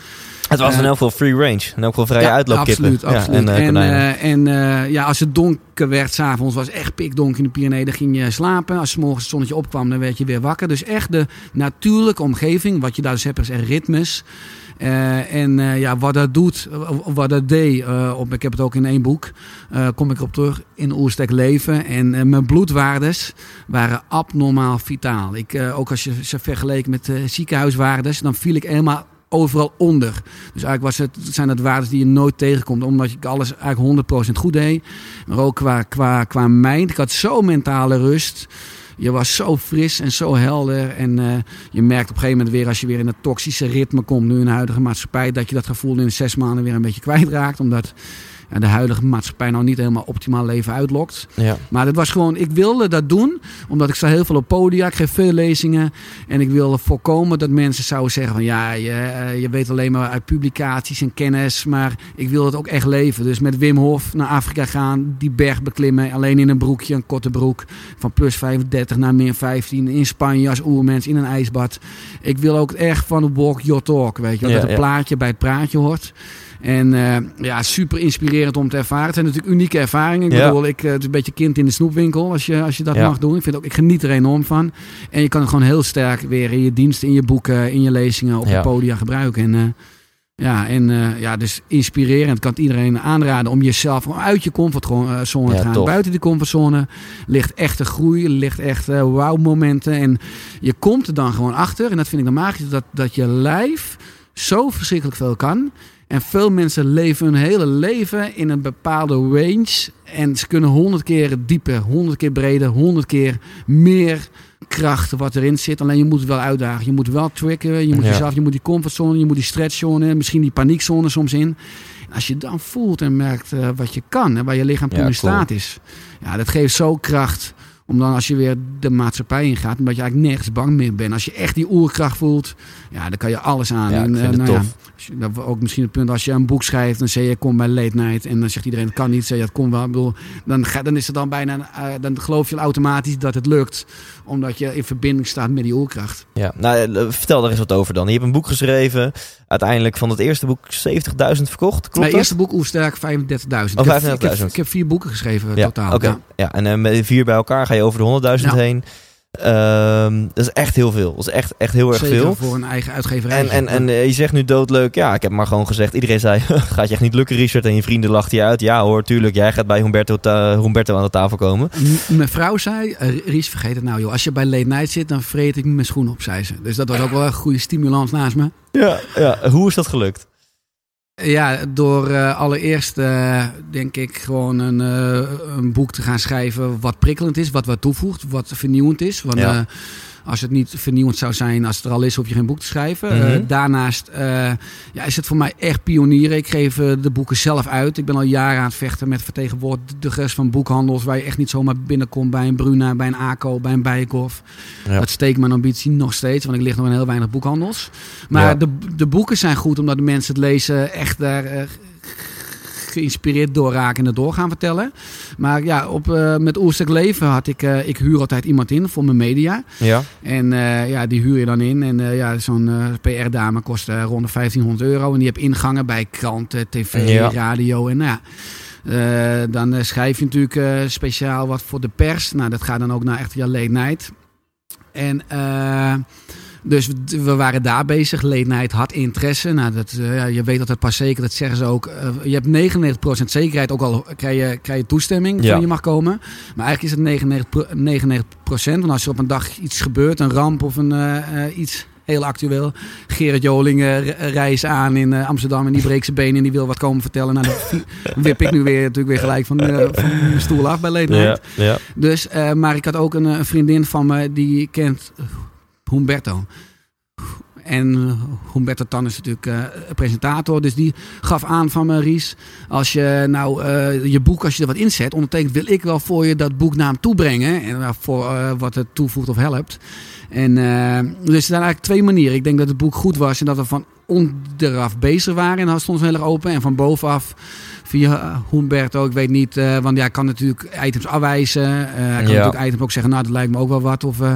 Het was Eh, in elk geval free range. In elk geval vrije uitloopkippen. Absoluut, Ja, absoluut. en, en eh, eh, en eh, ja, als het donker werd s'avonds, was echt pikdonker in de Pyreneeën, dan ging je slapen. Als 's morgens het zonnetje opkwam, dan werd je weer wakker. Dus echt de natuurlijke omgeving, wat je daar dus hebt, is echt ritmes. Eh, en eh, ja, wat dat doet, eh, wat dat deed, eh, op, ik heb het ook in één boek, eh, kom ik op terug, in Oerstek leven. En eh, mijn bloedwaardes waren abnormaal vitaal. Ik, eh, ook als je ze vergeleken met eh, ziekenhuiswaardes, dan viel ik helemaal overal onder. Dus eigenlijk was het, zijn dat waarden die je nooit tegenkomt. Omdat ik alles eigenlijk 100% goed deed. Maar ook qua, qua, qua mind. Ik had zo mentale rust. Je was zo fris en zo helder. En eh, je merkt op een gegeven moment weer als je weer in het toxische ritme komt. Nu in de huidige maatschappij. Dat je dat gevoel in zes maanden weer een beetje kwijtraakt. Omdat ja, de huidige maatschappij nou niet helemaal optimaal leven uitlokt. Ja. Maar het was gewoon, ik wilde dat doen, omdat ik sta heel veel op podia, ik geef veel lezingen. En ik wilde voorkomen dat mensen zouden zeggen van ja, je, eh, je weet alleen maar uit publicaties en kennis. Maar ik wil het ook echt leven. Dus met Wim Hof naar Afrika gaan, die berg beklimmen. Alleen in een broekje, een korte broek. Van plus 35 naar min 15. In Spanje als oermens, in een ijsbad. Ik wil ook echt van walk your talk, weet je. Ja, dat het ja. plaatje bij het praatje hoort. En eh, ja, super inspirerend om te ervaren. Het zijn natuurlijk unieke ervaringen. Ik Ja. bedoel, ik, eh, het is een beetje kind in de snoepwinkel als je, als je dat Ja. mag doen. Ik, vind ook, ik geniet er enorm van. En je kan het gewoon heel sterk weer in je diensten, in je boeken, in je lezingen, op Ja. de podia gebruiken. En, eh, ja, en ja, dus inspirerend. Ik kan het iedereen aanraden om jezelf uit je comfortzone Ja, te gaan. tof. Buiten die comfortzone ligt echte groei, ligt echt eh wauw momenten. En je komt er dan gewoon achter. En dat vind ik dan magisch, dat, dat je lijf zo verschrikkelijk veel kan. En veel mensen leven hun hele leven in een bepaalde range. En ze kunnen honderd keer dieper, honderd keer breder, honderd keer meer kracht wat erin zit. Alleen je moet het wel uitdagen. Je moet wel triggeren. Je moet Ja. jezelf, je moet die comfortzone, je moet die stretchzone, misschien die paniekzone soms in. Als je dan voelt en merkt eh, wat je kan en waar je lichaam toe Ja, in cool. staat is. Ja, dat geeft zo kracht. Om dan als je weer de maatschappij ingaat, omdat je eigenlijk nergens bang meer bent. Als je echt die oerkracht voelt, ja, dan kan je alles aan. Ja, En, vind eh, nou als je- dat ook misschien het punt als je een boek schrijft, dan zeg je kom bij late night en dan zegt iedereen het kan niet, zeg je het kon wel. Ik bedoel, dan, ga, dan is het dan bijna, eh, dan geloof je automatisch dat het lukt, omdat je in verbinding staat met die oerkracht. Ja, nou, eh, vertel daar eens wat over dan. Je hebt een boek geschreven. Uiteindelijk van het eerste boek 70.000 verkocht. Klopt Mijn dat? eerste boek Oersterk 35.000. Oh, Ik heb- ik heb- 35.000. Ik heb vier boeken geschreven ja, totaal. oké. Ja. Ja, en eh, met vier bij elkaar ga je over de 100.000 Ja. heen. Ehm, dat is echt heel veel. Dat is echt, echt heel erg Zeker veel. voor een eigen uitgeverij. En, en, en eh, je zegt nu doodleuk. Ja, ik heb maar gewoon gezegd. Iedereen zei, gaat je echt niet lukken, Richard? En je vrienden lachten je uit. Ja hoor, tuurlijk. Jij gaat bij Humberto, Humberto aan de tafel komen. M- Mijn vrouw zei, eh, Ries, vergeet het nou joh. Als je bij Late Night zit, dan vreet ik mijn schoen op, zei ze. Dus dat was ook wel een goede stimulans naast me. Ja, ja. Hoe is dat gelukt? Ja, door eh, allereerst eh, denk ik gewoon een, eh, een boek te gaan schrijven wat prikkelend is, wat wat toevoegt, wat vernieuwend is. Want Ja. Als het niet vernieuwend zou zijn, als het er al is, hoef je geen boek te schrijven. Mhm. Eh, daarnaast eh, ja, is het voor mij echt pionieren. Ik geef eh, de boeken zelf uit. Ik ben al jaren aan het vechten met vertegenwoordigers van boekhandels, waar je echt niet zomaar binnenkomt bij een Bruna, bij een ACO, bij een Bijenkorf. Ja. Dat steekt mijn ambitie nog steeds, want ik lig nog in heel weinig boekhandels. Maar Ja. de, de boeken zijn goed omdat de mensen het lezen echt daar geïnspireerd door raken en het door gaan vertellen. Maar ja, op, eh, met Oerstek Leven had ik, eh, ik huur altijd iemand in voor mijn media. Ja. En eh, ja, die huur je dan in. En ja, zo'n PR-dame kost rond de 1500 euro. En die heb ingangen bij kranten, tv, Ja. radio en nou ja. dan schrijf je natuurlijk speciaal wat voor de pers. Nou, dat gaat dan ook naar echt ja, late night. En eh, dus we, waren daar bezig. Late night had interesse. Nou, dat, eh, ja, je weet dat het pas zeker, dat zeggen ze ook. Eh, je hebt 99% zekerheid, ook al krijg je, krijg je toestemming Ja. van je mag komen. Maar eigenlijk is het 99%. pro- 99% want als er op een dag iets gebeurt, een ramp of een, eh, iets heel actueel. Gerrit Joling eh, re- reist aan in Amsterdam en die breekt zijn been en die wil wat komen vertellen. Nou, dan wip ik nu weer, natuurlijk weer gelijk van, eh, van mijn stoel af bij Night. Ja. Ja. Dus, maar ik had ook een, een vriendin van me die kent Humberto. En eh, Humberto Tan is natuurlijk eh, presentator. Dus die gaf aan van me, Ries. Als je nou eh, je boek, als je er wat inzet, ondertekent, wil ik wel voor je dat boek naar hem toe brengen. En uh, voor uh, wat het toevoegt of helpt. En uh, dus er zijn eigenlijk twee manieren. Ik denk dat het boek goed was en dat we van onderaf bezig waren. En dan stond heel erg open. En van bovenaf via Humberto, ik weet niet. Uh, want ja, kan natuurlijk items afwijzen. Uh, hij kan ja. natuurlijk items ook zeggen, nou dat lijkt me ook wel wat. Of, uh,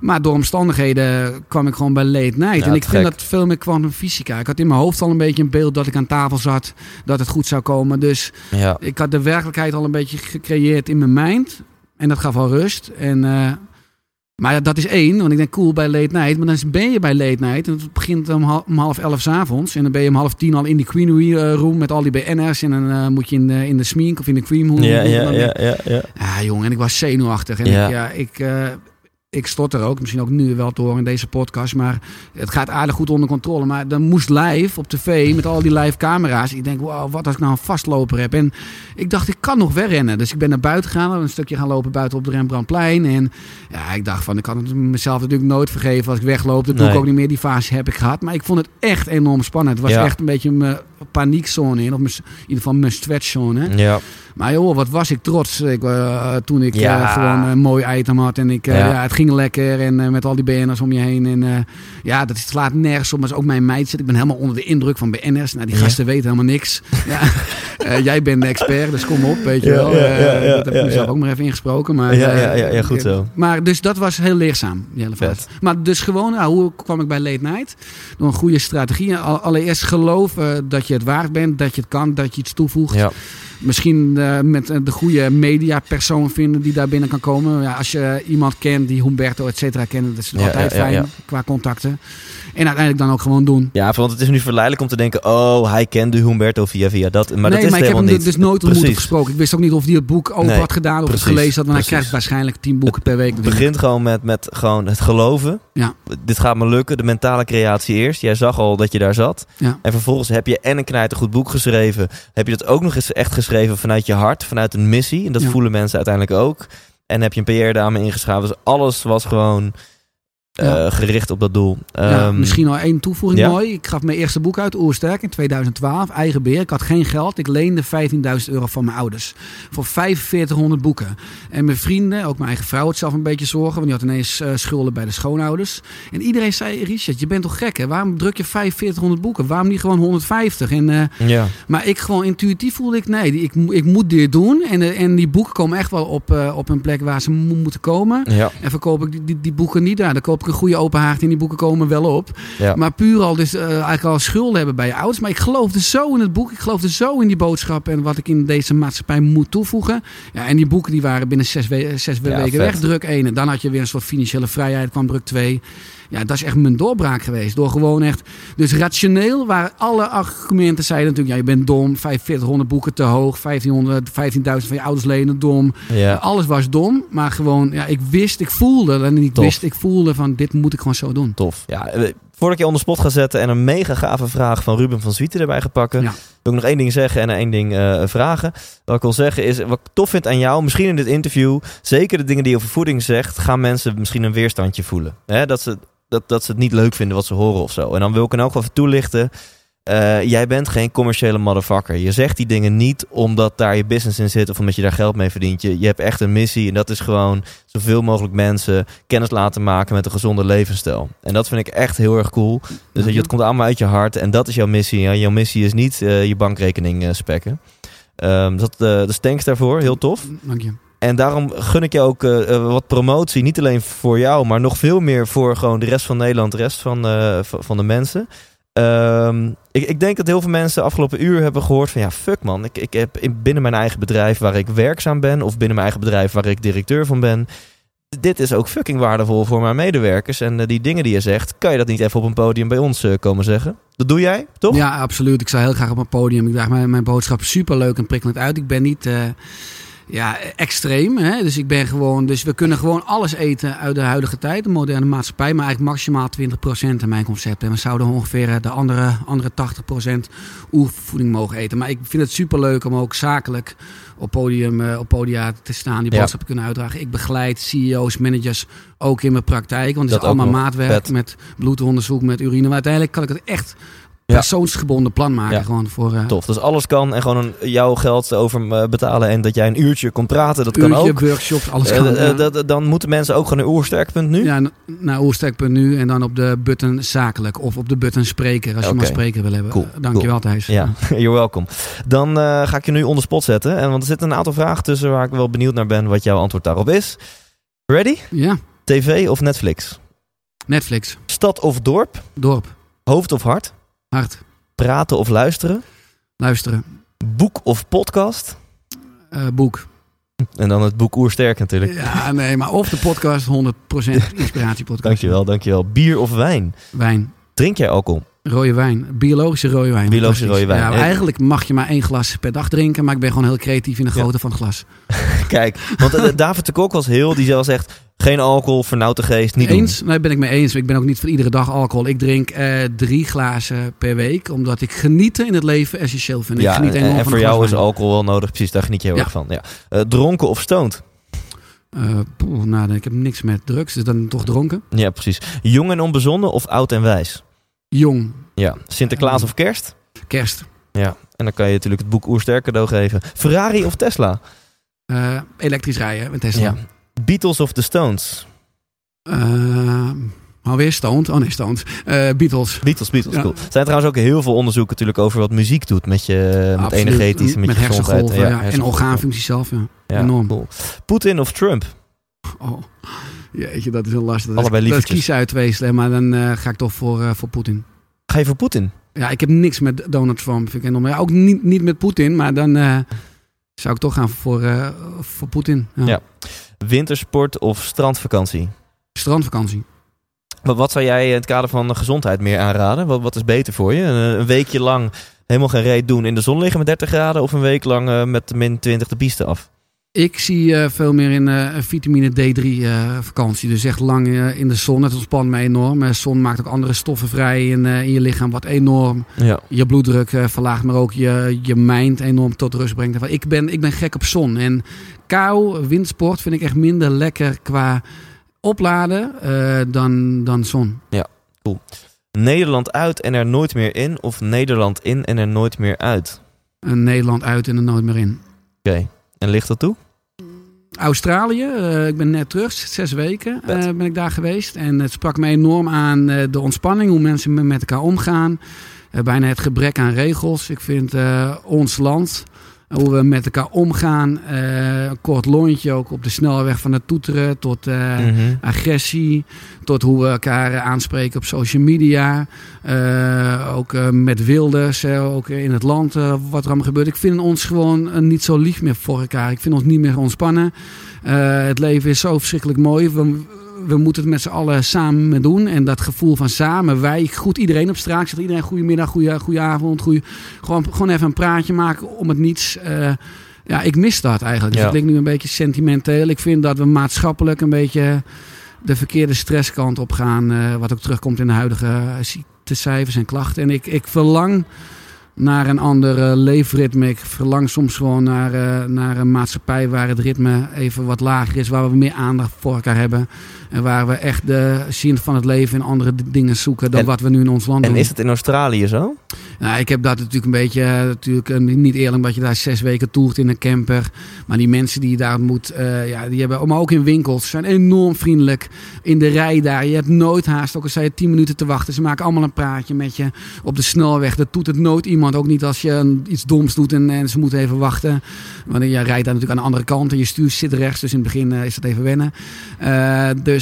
maar door omstandigheden kwam ik gewoon bij Late Night. Ja, en ik vind dat veel meer quantum fysica. Ik had in mijn hoofd al een beetje een beeld dat ik aan tafel zat. Dat het goed zou komen. Dus ja. ik had de werkelijkheid al een beetje gecreëerd in mijn mind. En dat gaf al rust. En... Maar dat is één, want ik denk cool bij late night. Maar dan ben je bij late night en het begint om half, om half elf avonds. En dan ben je om half tien al in die Queen room met al die BN'ers. En dan uh, moet je in de, in de smink of in de cream room. Ja, ja, ja, ja, ja. Ja, jongen, en ik was zenuwachtig. En ja. ik, ja, ik, uh, ik stotter ook, misschien ook nu wel te horen in deze podcast. Maar het gaat aardig goed onder controle. Maar dan moest live op tv met al die live camera's. Ik denk, wow, wat als ik nou een vastloper heb. En ik dacht, ik kan nog wegrennen. Dus ik ben naar buiten gegaan. Een stukje gaan lopen buiten op de Rembrandtplein. En ja, ik dacht van, ik kan het mezelf natuurlijk nooit vergeven als ik wegloop. Dat nee. doe ik ook niet meer. Die fase heb ik gehad. Maar ik vond het echt enorm spannend. Het was ja. echt een beetje mijn paniekzone in. Of mijn, in ieder geval mijn stretchzone. Ja. Maar joh, wat was ik trots ik, uh, toen ik ja. uh, gewoon een mooi item had. En ik, uh, ja. ja. het ging lekker. En met al die BN'ers om je heen. En ja, dat slaat nergens op. Maar is ook mijn mindset. Ik ben helemaal onder de indruk van BN'ers. Nou, die gasten weten helemaal niks. ja. jij bent de expert, dus kom op, weet je wel. dat heb ik mezelf ook maar even ingesproken. Maar, ja, ja, ja, ja, goed zo. Maar dus dat was heel leerzaam, die hele. Maar dus gewoon, nou, hoe kwam ik bij Late Night? Door een goede strategie. Allereerst geloven dat je het waard bent. Dat je het kan, dat je iets toevoegt. Ja misschien uh, met de goede mediapersoon vinden die daar binnen kan komen. Ja, als je iemand kent die Humberto et cetera kent, dat is ja, altijd ja, fijn qua contacten. En uiteindelijk dan ook gewoon doen. Ja, want het is nu verleidelijk om te denken, oh, hij kende Humberto via via dat. Maar nee, dat is maar ik heb hem niet. dus nooit ontmoet gesproken. Ik wist ook niet of hij het boek nee, had gedaan of precies, het gelezen had. Want precies. hij krijgt waarschijnlijk tien boeken per week. Het begint gewoon met, met gewoon het geloven. Ja. Dit gaat me lukken. De mentale creatie eerst. Jij zag al dat je daar zat. Ja. En vervolgens heb je en een knijtergoed boek geschreven. Heb je dat ook nog eens echt geschreven vanuit je hart, vanuit een missie. En dat Ja. voelen mensen uiteindelijk ook. En heb je een PR-dame ingeschreven. Dus alles was gewoon Ja. gericht op dat doel. Ja, Ehm, misschien nog één toevoeging ja. mooi. Ik gaf mijn eerste boek uit, Oersterk, in 2012. Eigen beheer. Ik had geen geld. Ik leende 15.000 euro van mijn ouders. Voor 4500 boeken. En mijn vrienden, ook mijn eigen vrouw, had zelf een beetje zorgen. Want die had ineens eh, schulden bij de schoonouders. En iedereen zei, Richard, je bent toch gek hè? Waarom druk je 4500 boeken? Waarom niet gewoon 150? En, eh, ja. maar ik gewoon intuïtief voelde ik, nee, ik, ik moet dit doen. En, eh, en die boeken komen echt wel op, eh, op een plek waar ze mo- moeten komen. Ja. En verkoop ik die, die, die boeken niet daar. Dan koop ik een goede open haard in die boeken komen wel op. Ja. Maar puur al dus eh, eigenlijk al schulden hebben bij je ouders. Maar ik geloofde zo in het boek. Ik geloofde zo in die boodschap en wat ik in deze maatschappij moet toevoegen. Ja, en die boeken die waren binnen zes, we- zes Ja, weken vet. weg. Druk 1. En dan had je weer een soort financiële vrijheid. kwam druk 2. Ja, dat is echt mijn doorbraak geweest. Door gewoon echt... Dus rationeel waren alle argumenten zeiden natuurlijk... Ja, je bent dom. 4500 boeken te hoog. 1500, 15.000 van je ouders lenen dom. Ja. Alles was dom. Maar gewoon, ja, ik wist, ik voelde. En ik Tof. wist, ik voelde van dit moet ik gewoon zo doen. Tof. Ja, eh, voordat ik je on the spot ga zetten en een mega gave vraag van Ruben van Zwieten erbij ga pakken, Ja. wil ik nog één ding zeggen en één ding eh, vragen. Wat ik wil zeggen is, wat ik tof vind aan jou, misschien in dit interview, zeker de dingen die je over voeding zegt, gaan mensen misschien een weerstandje voelen. Hè? Dat, ze, dat, dat ze het niet leuk vinden wat ze horen of zo. En dan wil ik elk geval even toelichten. eh, jij bent geen commerciële motherfucker. Je zegt die dingen niet omdat daar je business in zit of omdat je daar geld mee verdient. Je, je hebt echt een missie en dat is gewoon zoveel mogelijk mensen kennis laten maken met een gezonde levensstijl. En dat vind ik echt heel erg cool. Dus dat je, het komt allemaal uit je hart en dat is jouw missie. Ja, jouw missie is niet eh, je bankrekening eh, spekken. Ehm, dat, dus thanks daarvoor, heel tof. Dank je. En daarom gun ik je ook eh, eh, wat promotie. Niet alleen voor jou, maar nog veel meer voor gewoon de rest van Nederland, de rest van, eh, van de mensen. Ehm, ik, ik denk dat heel veel mensen afgelopen uur hebben gehoord van ja, fuck man. Ik, ik heb in, binnen mijn eigen bedrijf waar ik werkzaam ben, of binnen mijn eigen bedrijf waar ik directeur van ben. Dit is ook fucking waardevol voor mijn medewerkers. En die dingen die je zegt, kan je dat niet even op een podium bij ons komen zeggen? Dat doe jij, toch? Ja, absoluut. Ik sta heel graag op een podium. Ik draag mijn, mijn boodschap super leuk en prikkelend uit. Ik ben niet ja, extreem. Hè? Dus ik ben gewoon. Dus we kunnen gewoon alles eten uit de huidige tijd, de moderne maatschappij. Maar eigenlijk maximaal 20% in mijn concept. En we zouden ongeveer eh, de andere, andere 80% oervoeding mogen eten. Maar ik vind het super leuk om ook zakelijk op, podium, eh, op podia te staan, die Ja. boodschap te kunnen uitdragen. Ik begeleid CEO's, managers ook in mijn praktijk. Want het Dat is allemaal maatwerk met bloedonderzoek, met urine. Maar uiteindelijk kan ik het echt. Persoonsgebonden plan maken. Ja. Gewoon voor eh Tof. Dus alles kan en gewoon een, jouw geld over eh, betalen en dat jij een uurtje komt praten, dat kan uurtje, ook. workshops, alles Eh, kan. ja. dan moeten mensen ook gewoon naar oersterk.nu. ja, naar oersterk.nu en dan op de button zakelijk of op de button spreker als je maar spreker wil hebben. Cool, Dankjewel Thijs. Ja, you're welcome. Dan ga ik je nu onder spot zetten. En, want er zitten een aantal vragen tussen waar ik wel benieuwd naar ben wat jouw antwoord daarop is. Ready? Ja, TV of Netflix? Netflix, Stad of dorp? dorp, Hoofd of hart? Hart, Praten of luisteren? luisteren, Boek of podcast? eh, boek. En dan het boek Oersterk natuurlijk. Ja, nee, maar of de podcast 100% inspiratiepodcast. Dankjewel, dankjewel. Bier of wijn? Wijn. Drink jij alcohol? Rode wijn. Biologische rode wijn. Biologische rode wijn. Ja, eigenlijk mag je maar één glas per dag drinken. Maar ik ben gewoon heel creatief in de Ja. grootte van het glas. Kijk, want eh, David de Kok was heel, die zelf zegt, geen alcohol, vernauwt de geest, niet doen. eens? Nee, ben ik mee eens. Ik ben ook niet voor iedere dag alcohol. Ik drink eh, drie glazen per week. Omdat ik genieten in het leven essentieel vind. ik Ja, geniet en, en van voor jou is alcohol wel nodig, precies, daar geniet je heel Ja. erg van. Ja. Eh, dronken of stoned? Poeh, nou, ik heb niks met drugs. Dus dan toch dronken. Ja, precies. Jong en onbezonnen of oud en wijs? Jong. Ja. Sinterklaas of kerst? Kerst. Ja. En dan kan je natuurlijk het boek Oersterk cadeau geven. Ferrari of Tesla? Elektrisch rijden met Tesla. Ja. Beatles of The Stones? Eh, alweer Stoned. Oh nee, Stoned. Eh, Beatles. Beatles, Beatles, Ja. cool. Er zijn trouwens ook heel veel onderzoeken natuurlijk over wat muziek doet met je met energetisch, met, met je gezondheid. Ja, en orgaanfunctie zelf. Ja. Ja, enorm. cool. Poetin of Trump? Oh. Jeetje, dat is heel lastig. Dat Allebei is, dat is kiezen uit twee maar dan eh, ga ik toch voor, voor Poetin. Ga je voor Poetin? Ja, ik heb niks met Donald Trump. Vind ik enorm. Ja, ook niet, niet met Poetin, maar dan zou ik toch gaan voor, voor Poetin. Ja. Ja. Wintersport of strandvakantie? Strandvakantie. Wat, wat zou jij in het kader van de gezondheid meer aanraden? Wat, wat is beter voor je? Een, een weekje lang helemaal geen reet doen in de zon liggen met 30 graden... of een week lang eh, met min 20 de piste af? Ik zie eh, veel meer in een vitamine D3 eh, vakantie. Dus echt lang in de zon. Het ontspant me enorm. De zon maakt ook andere stoffen vrij in, in je lichaam. Wat enorm Ja. je bloeddruk verlaagt. Maar ook je, je mind enorm tot rust brengt. Ik ben, ik ben gek op zon. En kou, windsport vind ik echt minder lekker qua opladen eh, dan, dan zon. Nederland uit en er nooit meer in... of Nederland in en er nooit meer uit? En Nederland uit en er nooit meer in. Oké. En ligt dat toe? Australië, eh, ik ben net terug, zes weken eh, ben ik daar geweest. En het sprak me enorm aan de ontspanning, hoe mensen me- met elkaar omgaan. Bijna het gebrek aan regels. Ik vind ons land hoe we met elkaar omgaan. Uh, een kort lontje ook op de snelweg van het toeteren tot uh, agressie. Tot hoe we elkaar aanspreken op social media. Uh, ook met wilders, ook in het land wat er allemaal gebeurt. Ik vind ons gewoon niet zo lief meer voor elkaar. Ik vind ons niet meer ontspannen. het leven is zo verschrikkelijk mooi. We, we moeten het met z'n allen samen doen. En dat gevoel van samen, wij, groet iedereen op straat. Ik zeg iedereen goedemiddag, goeie, goeie avond. Goeie, gewoon, gewoon even een praatje maken om het niets. Uh, ja, ik mis dat eigenlijk. Dus ja. ik denk nu een beetje sentimenteel. Ik vind dat we maatschappelijk een beetje de verkeerde stresskant op gaan. Uh, wat ook terugkomt in de huidige ziektecijfers en klachten. En ik, ik verlang naar een ander leefritme. Ik verlang soms gewoon naar, uh, naar een maatschappij waar het ritme even wat lager is. Waar we meer aandacht voor elkaar hebben. En waar we echt de zin van het leven in andere dingen zoeken dan wat we nu in ons land en doen. En is het in Australië zo? Nou, ik heb dat natuurlijk een beetje, natuurlijk eh, niet eerlijk, dat je daar zes weken toert in een camper. Maar die mensen die je daar moet, uh, ja, die hebben, maar ook in winkels, zijn enorm vriendelijk. In de rij daar, je hebt nooit haast, ook al zei je tien minuten te wachten. Ze maken allemaal een praatje met je op de snelweg. Dat doet het nooit iemand, ook niet als je iets doms doet en, en ze moeten even wachten. Want je rijdt daar natuurlijk aan de andere kant en je stuur zit rechts, dus in het begin uh, is dat even wennen. Uh, dus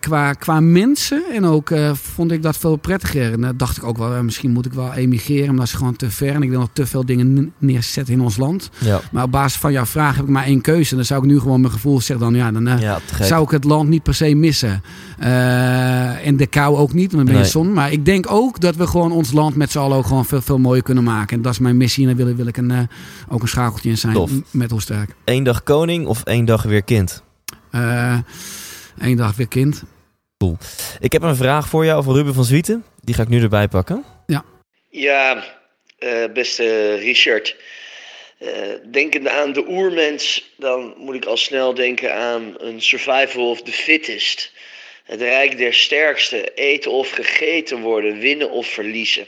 qua, qua mensen en ook vond ik dat veel prettiger. En dacht ik ook wel, misschien moet ik wel emigreren maar dat is gewoon te ver. En ik wil nog te veel dingen neerzetten in ons land. Ja. Maar op basis van jouw vraag heb ik maar één keuze. En dan zou ik nu gewoon mijn gevoel zeggen dan, ja, dan ja, zou ik het land niet per se missen. En de kou ook niet, want dan ben je zon. Maar ik denk ook dat we gewoon ons land met z'n allen ook gewoon veel, veel mooier kunnen maken. En dat is mijn missie. En daar wil, wil ik een, ook een schakeltje in zijn Tof. met Oosterk. Eén dag koning of één dag weer kind? Eén dag weer kind. Cool. Ik heb een vraag voor jou van Ruben van Zwieten. Die ga ik nu erbij pakken. Ja. Ja, uh, beste Richard. Uh, denkende aan de oermens, dan moet ik al snel denken aan een survival of the fittest. Het rijk der sterkste, eten of gegeten worden, winnen of verliezen.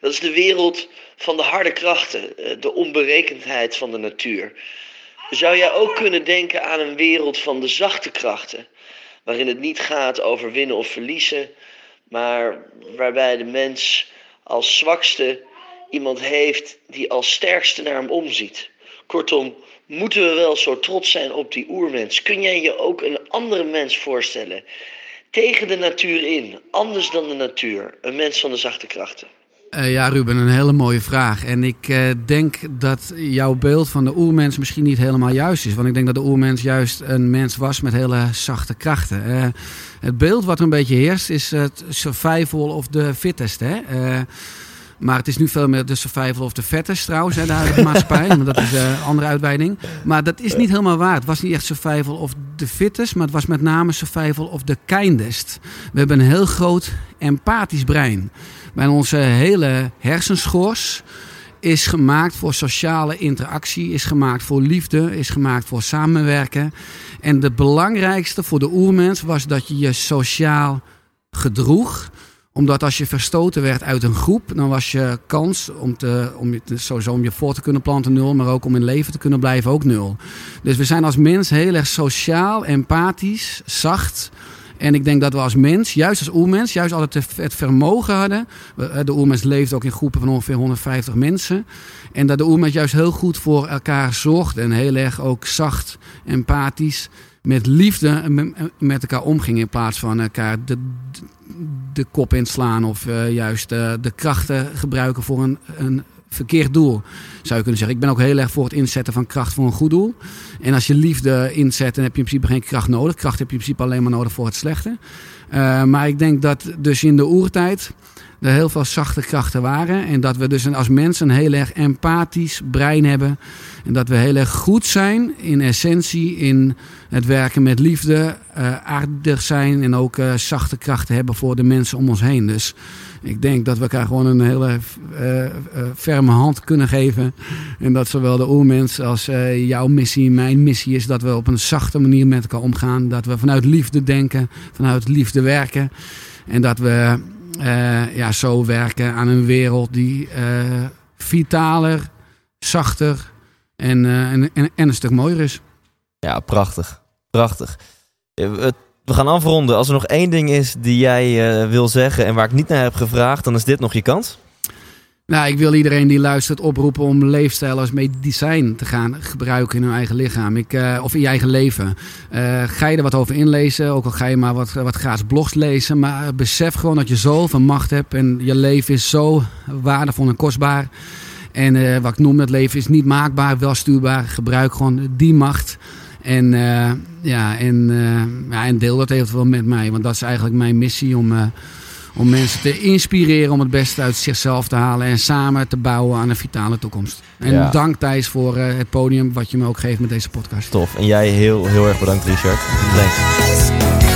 Dat is de wereld van de harde krachten, uh, de onberekendheid van de natuur. Zou jij ook kunnen denken aan een wereld van de zachte krachten, waarin het niet gaat over winnen of verliezen, maar waarbij de mens als zwakste iemand heeft die als sterkste naar hem omziet. Kortom, moeten we wel zo trots zijn op die oermens? Kun jij je ook een andere mens voorstellen? Tegen de natuur in, anders dan de natuur, een mens van de zachte krachten. Uh, ja, Ruben, een hele mooie vraag. En ik uh, denk dat jouw beeld van de oermens misschien niet helemaal juist is. Want ik denk dat de oermens juist een mens was met hele zachte krachten. Uh, het beeld wat er een beetje heerst is het survival of the fittest. Hè? Maar het is nu veel meer de survival of the fattest trouwens, hè, de huidige maatschappij. Dat is een andere uitweiding. Maar dat is niet helemaal waar. Het was niet echt survival of the fittest, maar het was met name survival of the kindest. We hebben een heel groot empathisch brein. Bij onze hele hersenschors is gemaakt voor sociale interactie, is gemaakt voor liefde, is gemaakt voor samenwerken. En de belangrijkste voor de oermens was dat je je sociaal gedroeg omdat als je verstoten werd uit een groep, dan was je kans om, te, om, je, sowieso om je voor te kunnen planten nul, maar ook om in leven te kunnen blijven ook nul. Dus we zijn als mens heel erg sociaal, empathisch, zacht. En ik denk dat we als mens, juist als oermens, juist altijd het vermogen hadden. De oermens leeft ook in groepen van ongeveer 150 mensen. En dat de oermens juist heel goed voor elkaar zorgt. En heel erg ook zacht, empathisch, met liefde met elkaar omging. In plaats van elkaar de, de kop inslaan of juist de krachten gebruiken voor een, een verkeerd doel, zou je kunnen zeggen. Ik ben ook heel erg voor het inzetten van kracht voor een goed doel. En als je liefde inzet, dan heb je in principe geen kracht nodig. Kracht heb je in principe alleen maar nodig voor het slechte. Uh, maar ik denk dat dus in de oertijd er heel veel zachte krachten waren. En dat we dus als mensen een heel erg empathisch brein hebben. En dat we heel erg goed zijn in essentie in het werken met liefde. Uh, aardig zijn en ook uh, zachte krachten hebben voor de mensen om ons heen. Dus ik denk dat we elkaar gewoon een hele uh, ferme hand kunnen geven. En dat zowel de oermens als jouw missie, mijn missie is dat we op een zachte manier met elkaar omgaan. Dat we vanuit liefde denken, vanuit liefde werken. En dat we uh, ja, zo werken aan een wereld die uh, vitaler, zachter en, uh, en, en, en, een stuk mooier is. Ja, prachtig. Prachtig. We gaan afronden. Als er nog één ding is die jij wil zeggen en waar ik niet naar heb gevraagd, dan is dit nog je kans. Nou, ik wil iedereen die luistert oproepen om leefstijl als medicijn te gaan gebruiken in hun eigen lichaam. Ik, uh, of in je eigen leven. Uh, ga je er wat over inlezen, ook al ga je maar wat, wat blogs lezen. Maar besef gewoon dat je zoveel macht hebt en je leven is zo waardevol en kostbaar. En uh, wat ik noem, het leven is niet maakbaar, wel stuurbaar. Gebruik gewoon die macht. En, ja, en, ja, en deel dat eventueel met mij, want dat is eigenlijk mijn missie om om mensen te inspireren om het beste uit zichzelf te halen en samen te bouwen aan een vitale toekomst. En Ja. dank Thijs voor eh, het podium wat je me ook geeft met deze podcast. Tof. En jij heel, heel erg bedankt, Richard. Thanks.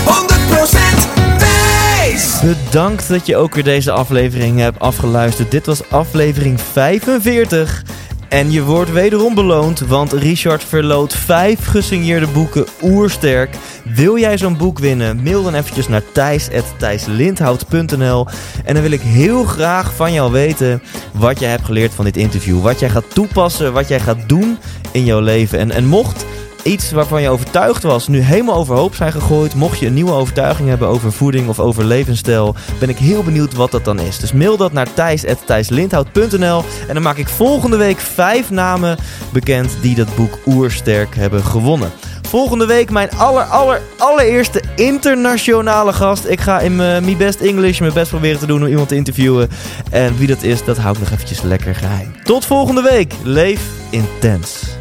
100% Thijs! Bedankt dat je ook weer deze aflevering hebt afgeluisterd. Dit was aflevering 45. En je wordt wederom beloond, want Richard verloot vijf gesigneerde boeken oersterk. Wil jij zo'n boek winnen? Mail dan eventjes naar thijs.thijslindhout.nl En dan wil ik heel graag van jou weten wat jij hebt geleerd van dit interview. Wat jij gaat toepassen, wat jij gaat doen in jouw leven. En, en mocht iets waarvan je overtuigd was, nu helemaal overhoop zijn gegooid. Mocht je een nieuwe overtuiging hebben over voeding of over levensstijl, ben ik heel benieuwd wat dat dan is. Dus mail dat naar thijs.thijslindhout.nl en dan maak ik volgende week vijf namen bekend die dat boek Oersterk hebben gewonnen. Volgende week mijn aller, aller, allereerste internationale gast. Ik ga in mijn best English mijn best proberen te doen om iemand te interviewen. En wie dat is, dat hou ik nog eventjes lekker geheim. Tot volgende week. Leef intens.